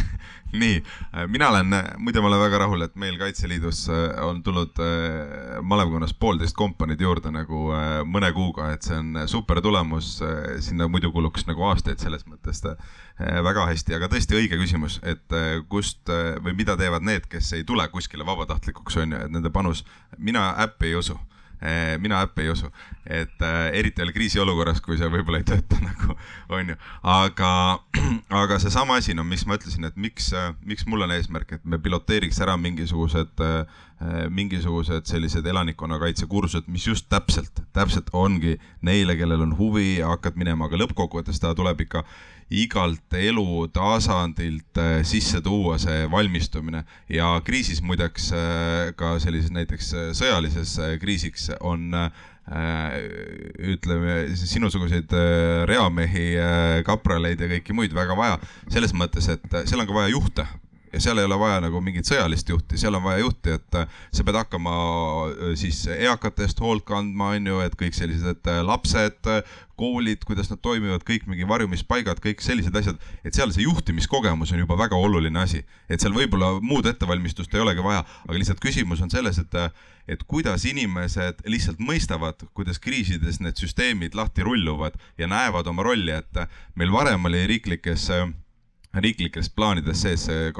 nii, mina olen, muide, ma olen väga rahul, et meil Kaitseliidus äh, on tulnud äh, malevkonnas poolteist kompaniid juurde nagu äh, mõne kuuga, et see on super tulemus. sinna muidu kuluks nagu aastaid selles mõttes väga hästi, aga tõesti õige küsimus, et kust või mida teevad need, kes ei tule kuskile vabatahtlikuks, on ju, et nende panus, mina äppi ei usu mina äppe ei usu, et äh, eriti veel kriisiolukorras, kui see võib-olla ei tööta nagu, on ju. aga, aga seesama asi, no mis ma ütlesin, et miks, miks mul on eesmärk, et me piloteeriks ära mingisugused mingisugused sellised elanikkonnakaitsekursused, mis just täpselt, täpselt ongi neile, kellel on huvi, hakkad minema, aga lõppkokkuvõttes ta tuleb ikka igalt elutasandilt äh, sisse tuua see valmistumine. Ja kriisis muideks äh, ka sellises näiteks äh, sõjalises kriisiks on ütleme sinusuguseid reamehi, kapraleid ja kõiki muid väga vaja. Selles mõttes, et seal on ka vaja juhte ja seal ei ole vaja nagu mingit sõjalist juhti, seal on vaja juhti, et sa pead hakkama siis eakate eest hoolt kandma, on ju, et kõik sellised lapsed, koolid, kuidas nad toimivad, kõik mingi varjumispaigad, kõik sellised asjad, et seal see juhtimiskogemus on juba väga oluline asi, et seal võib-olla muud ettevalmistust ei olegi vaja, aga lihtsalt küsimus on selles, et et kuidas inimesed lihtsalt mõistavad, kuidas kriisides need süsteemid lahti rulluvad ja näevad oma rolli, et meil varem oli riiklikes äh, riiklikes plaanides sees see,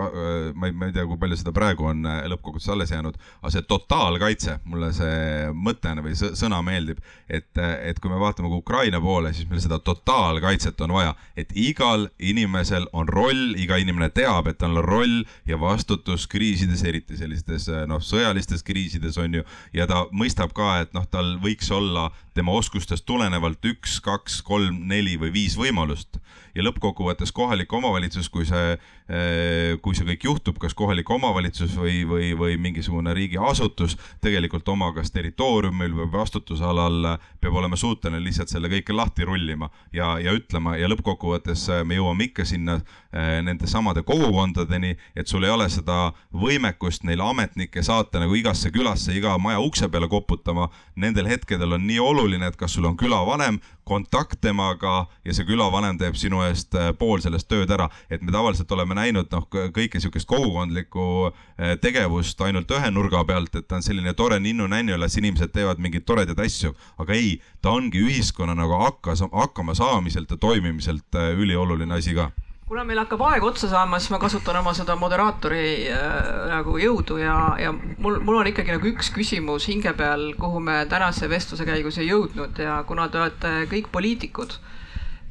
ma ei, ma ei tea, kui palju seda praegu on äh, lõppkokkuvõttes alles jäänud, aga see totaalkaitse, mulle see mõte või sõna meeldib, et, et kui me vaatame ka Ukraina poole, siis meil seda totaalkaitset on vaja, et igal inimesel on roll, iga inimene teab, et tal on roll ja vastutus kriisides, eriti sellistes noh, sõjalistes kriisides on ju, ja ta mõistab ka, et noh, tal võiks olla tema oskustest tulenevalt üks, kaks, kolm, neli või viis võimalust ja lõppkokkuvõttes kohalik omavalitsus, kui see, kui see kõik juhtub, kas kohalik omavalitsus või, või, või mingisugune riigiasutus tegelikult oma kas territooriumil või vastutusalal peab olema suuteline lihtsalt selle kõike lahti rullima ja, ja ütlema ja lõppkokkuvõttes eh, me jõuame ikka sinna eh, nende samade kogukondadeni, et sul ei ole seda võimekust neil ametnikke saata nagu igasse külasse, iga maja ukse peale koputama. Nendel hetkedel on nii oluline, et kas sul on külavanem, kontakt temaga ja see külavanem teeb sinu eest äh, pool sellest tööd ära, et me tavaliselt oleme näinud noh, kõike sihukest kogukondlikku äh, tegevust ainult ühe nurga pealt, et ta on selline tore ninnu-nännu, las inimesed teevad mingeid toredaid asju, aga ei, ta ongi ühiskonna nagu hakkas, hakkama saamiselt ja toimimiselt äh, ülioluline asi ka. Kuna meil hakkab aeg otsa saama, siis ma kasutan oma seda moderaatori äh, nagu jõudu ja, ja mul, mul on ikkagi nagu üks küsimus hinge peal, kuhu me tänase vestluse käigus ei jõudnud. Ja kuna te olete kõik poliitikud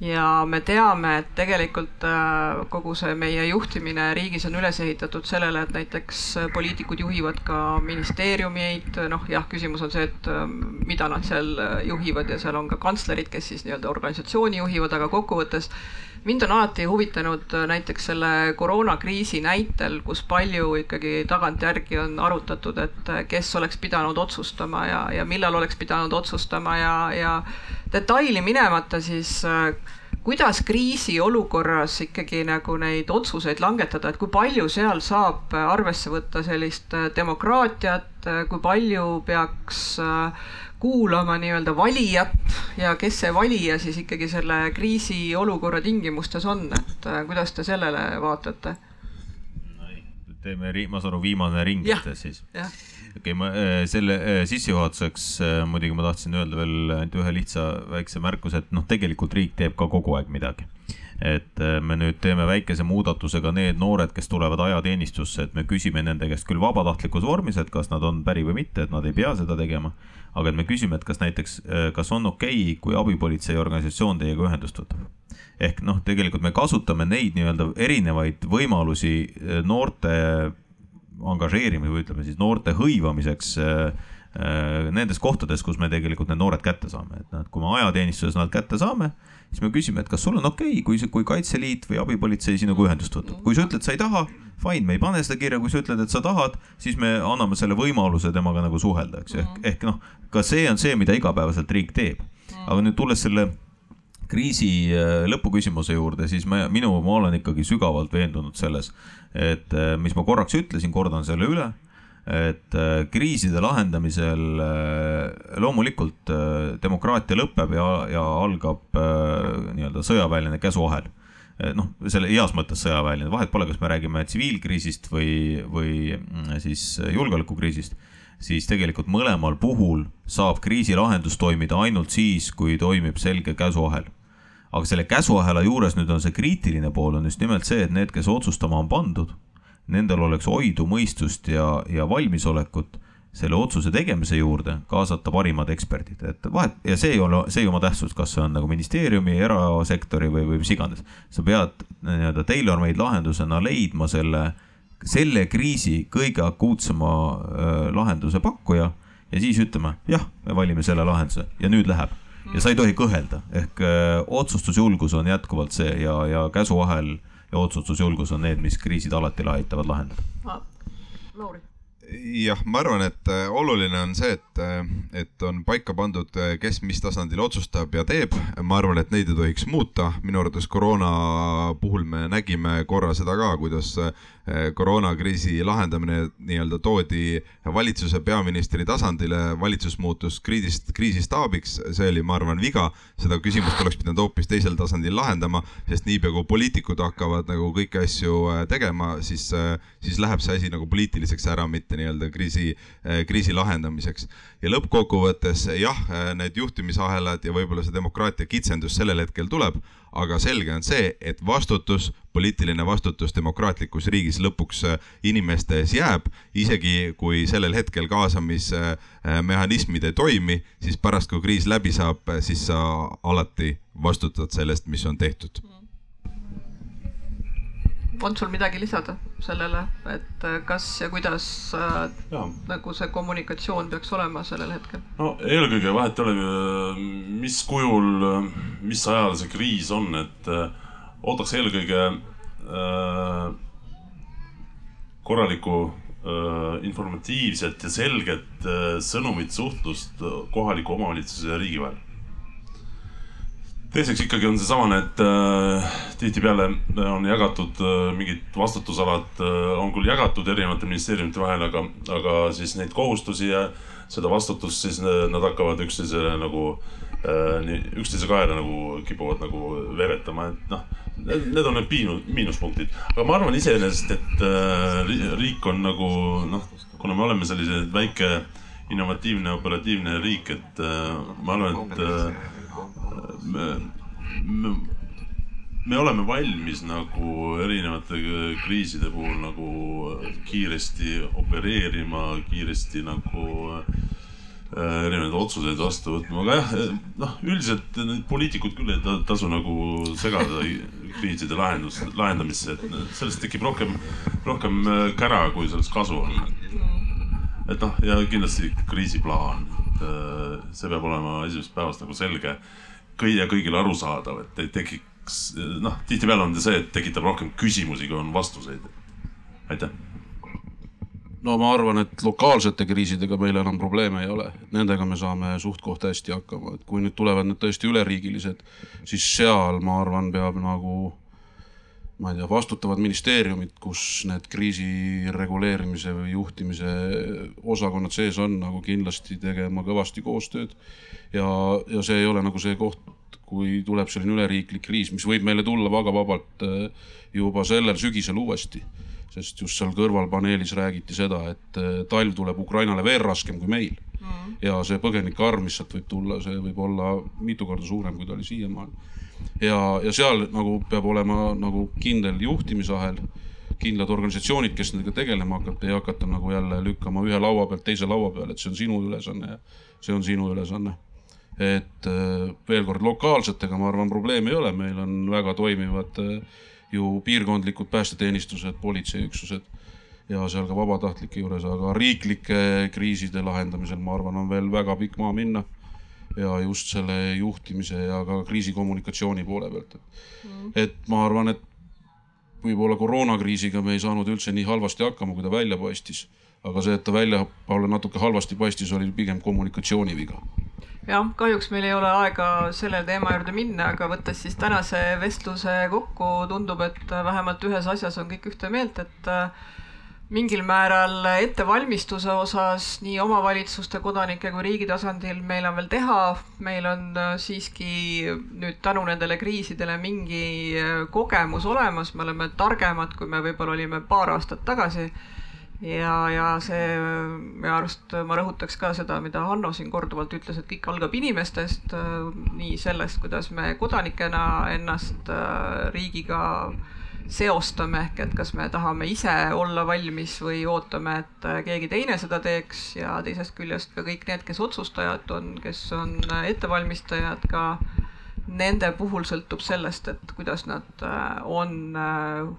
ja me teame, et tegelikult äh, kogu see meie juhtimine riigis on üles ehitatud sellele, et näiteks poliitikud juhivad ka ministeeriumeid, noh jah, küsimus on see, et äh, mida nad seal juhivad ja seal on ka kantslerid, kes siis nii-öelda organisatsiooni juhivad, aga kokkuvõttes mind on alati huvitanud äh, näiteks selle koroonakriisi näitel, kus palju ikkagi tagantjärgi on arutatud, et äh, kes oleks pidanud otsustama ja, ja millal oleks pidanud otsustama ja, ja detaili minemata, siis äh, kuidas kriisiolukorras ikkagi nagu neid otsuseid langetada, et kui palju seal saab arvesse võtta sellist demokraatiat, kui palju peaks äh, kuulama nii-öelda valijat ja kes see valija siis ikkagi selle kriisiolukorra tingimustes on, et äh, kuidas te sellele vaatate? teeme, ma saan aru, viimane ring siis. okei okay,, ma äh, selle äh, sissejuhatuseks muidugi ma tahtsin öelda veel ainult ühe lihtsa väikse märkuse, et noh, tegelikult riik teeb ka kogu aeg midagi et me nüüd teeme väikese muudatusega need noored, kes tulevad ajateenistusse, et me küsime nende käest küll vabatahtlikus vormis, et kas nad on päri või mitte, et nad ei pea seda tegema aga et me küsime, et kas näiteks, äh, kas on okei okay,, kui abipolitsei organisatsioon teiega ühendust võtab. ehk noh, tegelikult me kasutame neid nii-öelda erinevaid võimalusi äh, noorte angažeerimise või ütleme siis noorte hõivamiseks äh, nendes kohtades, kus me tegelikult need noored kätte saame, et noh, et kui me ajateenistuses nad kätte saame siis me küsime, et kas sul on okei okay,, kui, kui Kaitseliit või abipolitsei sinuga ühendust võtab. kui sa ütled, sa ei taha, fine, me ei pane seda kirja, kui sa ütled, et sa tahad, siis me anname selle võimaluse temaga nagu suhelda, eks ju, ehk, ehk noh, ka see on see, mida igapäevaselt riik teeb. aga nüüd tulles selle kriisi äh, lõpuküsimuse juurde, siis me, minu, ma olen ikkagi sügavalt veendunud selles, et äh, mis ma korraks ütlesin, kordan selle üle et äh, kriiside lahendamisel äh, loomulikult äh, demokraatia lõpeb ja, ja algab nii-öelda sõjaväeline käsuahel. noh, selle heas mõttes sõjaväeline, vahet pole, kas me räägime tsiviilkriisist või, või mm, siis julgeolekukriisist, siis tegelikult mõlemal puhul saab kriisi lahendus toimida ainult siis, kui toimib selge käsuahel aga selle käsuahela juures nüüd on see kriitiline pool on just nimelt see, et need, kes otsustama on pandud nendel oleks oidu, mõistust ja, ja valmisolekut selle otsuse tegemise juurde kaasata parimad eksperdid, et vahet ja see ei ole, see ei oma tähtsust, kas see on nagu ministeeriumi, erasektori või, või mis iganes. sa pead nii-öelda tailor-made lahendusena leidma selle, selle kriisi kõige akuutsema äh, lahenduse pakkuja ja siis ütlema, jah, me valime selle lahenduse ja nüüd läheb. ja sa ei tohi kõhelda, ehk öö, otsustusjulgus on jätkuvalt see ja, ja käsuahel ja otsustusjulgus on need, mis kriisid alati aitavad lahendada. Lauri jah, ma arvan, et äh, oluline on see, et, äh, et on paika pandud, äh, kes mis tasandil otsustab ja teeb. ma arvan, et neid ei tohiks muuta. minu arvates koroona puhul me nägime korra seda ka, kuidas koroonakriisi lahendamine nii-öelda toodi valitsuse peaministri tasandile, valitsus muutus kriisist, kriisistaabiks, see oli, ma arvan, viga. seda küsimust oleks pidanud hoopis teisel tasandil lahendama, sest niipea kui poliitikud hakkavad nagu kõiki asju tegema, siis, siis läheb see asi nagu poliitiliseks ära, mitte nii-öelda kriisi, eh, kriisi lahendamiseks. Ja lõppkokkuvõttes jah, need juhtimisahelad ja võib-olla see demokraatia kitsendus sellel hetkel tuleb, aga selge on see, et vastutus, poliitiline vastutus demokraatlikus riigis lõpuks eh, inimeste ees jääb, isegi kui sellel hetkel kaasamismehhanismid ei toimi, siis pärast, kui kriis läbi saab, siis sa alati vastutad sellest, mis on tehtud on sul midagi lisada sellele, et äh, kas ja kuidas äh, ja. nagu see kommunikatsioon peaks olema sellel hetkel? no eelkõige vahet ei ole, mis kujul, mis ajal see kriis on, et äh, ootaks eelkõige äh, korralikku äh, informatiivset ja selget äh, sõnumit, suhtlust kohaliku omavalitsuse ja riigi vahel teiseks ikkagi on seesamane, et äh, tihtipeale on jagatud äh, mingid vastutusalad äh,, on küll jagatud erinevate ministeeriumite vahel, aga, aga siis neid kohustusi ja seda vastutust siis äh, nad hakkavad üksteisele nagu äh,, nii üksteise kaela nagu kipuvad nagu veeretama, et noh. Need on need miinus, miinuspunktid, aga ma arvan iseenesest, et äh, riik on nagu noh, kuna me oleme selline väike innovatiivne, operatiivne riik, et äh, ma arvan, et äh, me, me, me oleme valmis nagu erinevate kriiside puhul nagu kiiresti opereerima, kiiresti nagu äh, erinevaid otsuseid vastu võtma, aga jah, noh, üldiselt need poliitikud küll ei tasu nagu segada kriiside lahendus, lahendamisse, et sellest tekib rohkem, rohkem äh, kära, kui sellest kasu on. et noh, ja kindlasti kriisiplaan, et äh, see peab olema esimesest päevast nagu selge kõige, kõigile arusaadav, et ei tekiks, noh, tihtipeale on see, et tekitab rohkem küsimusi, kui on vastuseid. aitäh. no ma arvan, et lokaalsete kriisidega meil enam probleeme ei ole, nendega me saame suht-koht hästi hakkama, et kui nüüd tulevad need tõesti üleriigilised, siis seal ma arvan, peab nagu ma ei tea, vastutavad ministeeriumid, kus need kriisi reguleerimise või juhtimise osakonnad sees on, nagu kindlasti tegema kõvasti koostööd ja, ja see ei ole nagu see koht, kui tuleb selline üleriiklik kriis, mis võib meile tulla väga vabalt äh, juba sellel sügisel uuesti. sest just seal kõrval paneelis räägiti seda, et äh, talv tuleb Ukrainale veel raskem kui meil mm.. ja see põgenike arv, mis sealt võib tulla, see võib olla mitu korda suurem, kui ta oli siiamaani. Ja, ja seal nagu peab olema nagu kindel juhtimisahel kindlad organisatsioonid, kes nendega tegelema hakkavad, ei hakata nagu jälle lükkama ühe laua pealt teise laua peale, et see on sinu ülesanne ja see on sinu ülesanne et äh, veel kord lokaalsetega, ma arvan, probleemi ei ole, meil on väga toimivad äh, ju piirkondlikud päästeteenistused, politseiüksused ja seal ka vabatahtlike juures, aga riiklike kriiside lahendamisel, ma arvan, on veel väga pikk maa minna. Ja just selle juhtimise ja ka kriisikommunikatsiooni poole pealt, et mm., et ma arvan, et võib-olla koroonakriisiga me ei saanud üldse nii halvasti hakkama, kui ta välja paistis. aga see, et ta väljapoole natuke halvasti paistis, oli pigem kommunikatsiooniviga jah, kahjuks meil ei ole aega selle teema juurde minna, aga võttes siis tänase vestluse kokku, tundub, et vähemalt ühes asjas on kõik ühte meelt, et mingil määral ettevalmistuse osas nii omavalitsuste, kodanike kui riigi tasandil meil on veel teha. meil on äh, siiski nüüd tänu nendele kriisidele mingi äh, kogemus olemas, me oleme targemad, kui me võib-olla olime paar aastat tagasi ja, ja see minu arust ma rõhutaks ka seda, mida Hanno siin korduvalt ütles, et kõik algab inimestest, nii sellest, kuidas me kodanikena ennast äh, riigiga seostame, ehk et kas me tahame ise olla valmis või ootame, et äh, keegi teine seda teeks ja teisest küljest ka kõik need, kes otsustajad on, kes on äh, ettevalmistajad, ka nende puhul sõltub sellest, et kuidas nad äh, on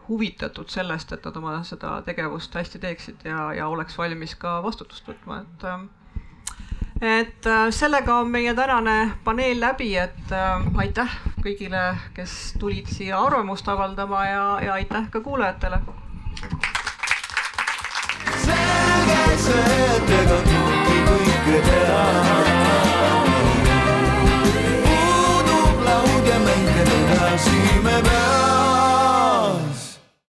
huvitatud sellest, et nad oma seda tegevust hästi teeksid ja, ja oleks valmis ka vastutust võtma, et et äh, sellega on meie tänane paneel läbi, et äh, aitäh kõigile, kes tulid siia arvamust avaldama ja, ja aitäh ka kuulajatele. selge see, et ega kunagi kõike teha. puudub laud ja mängida edasi me peame.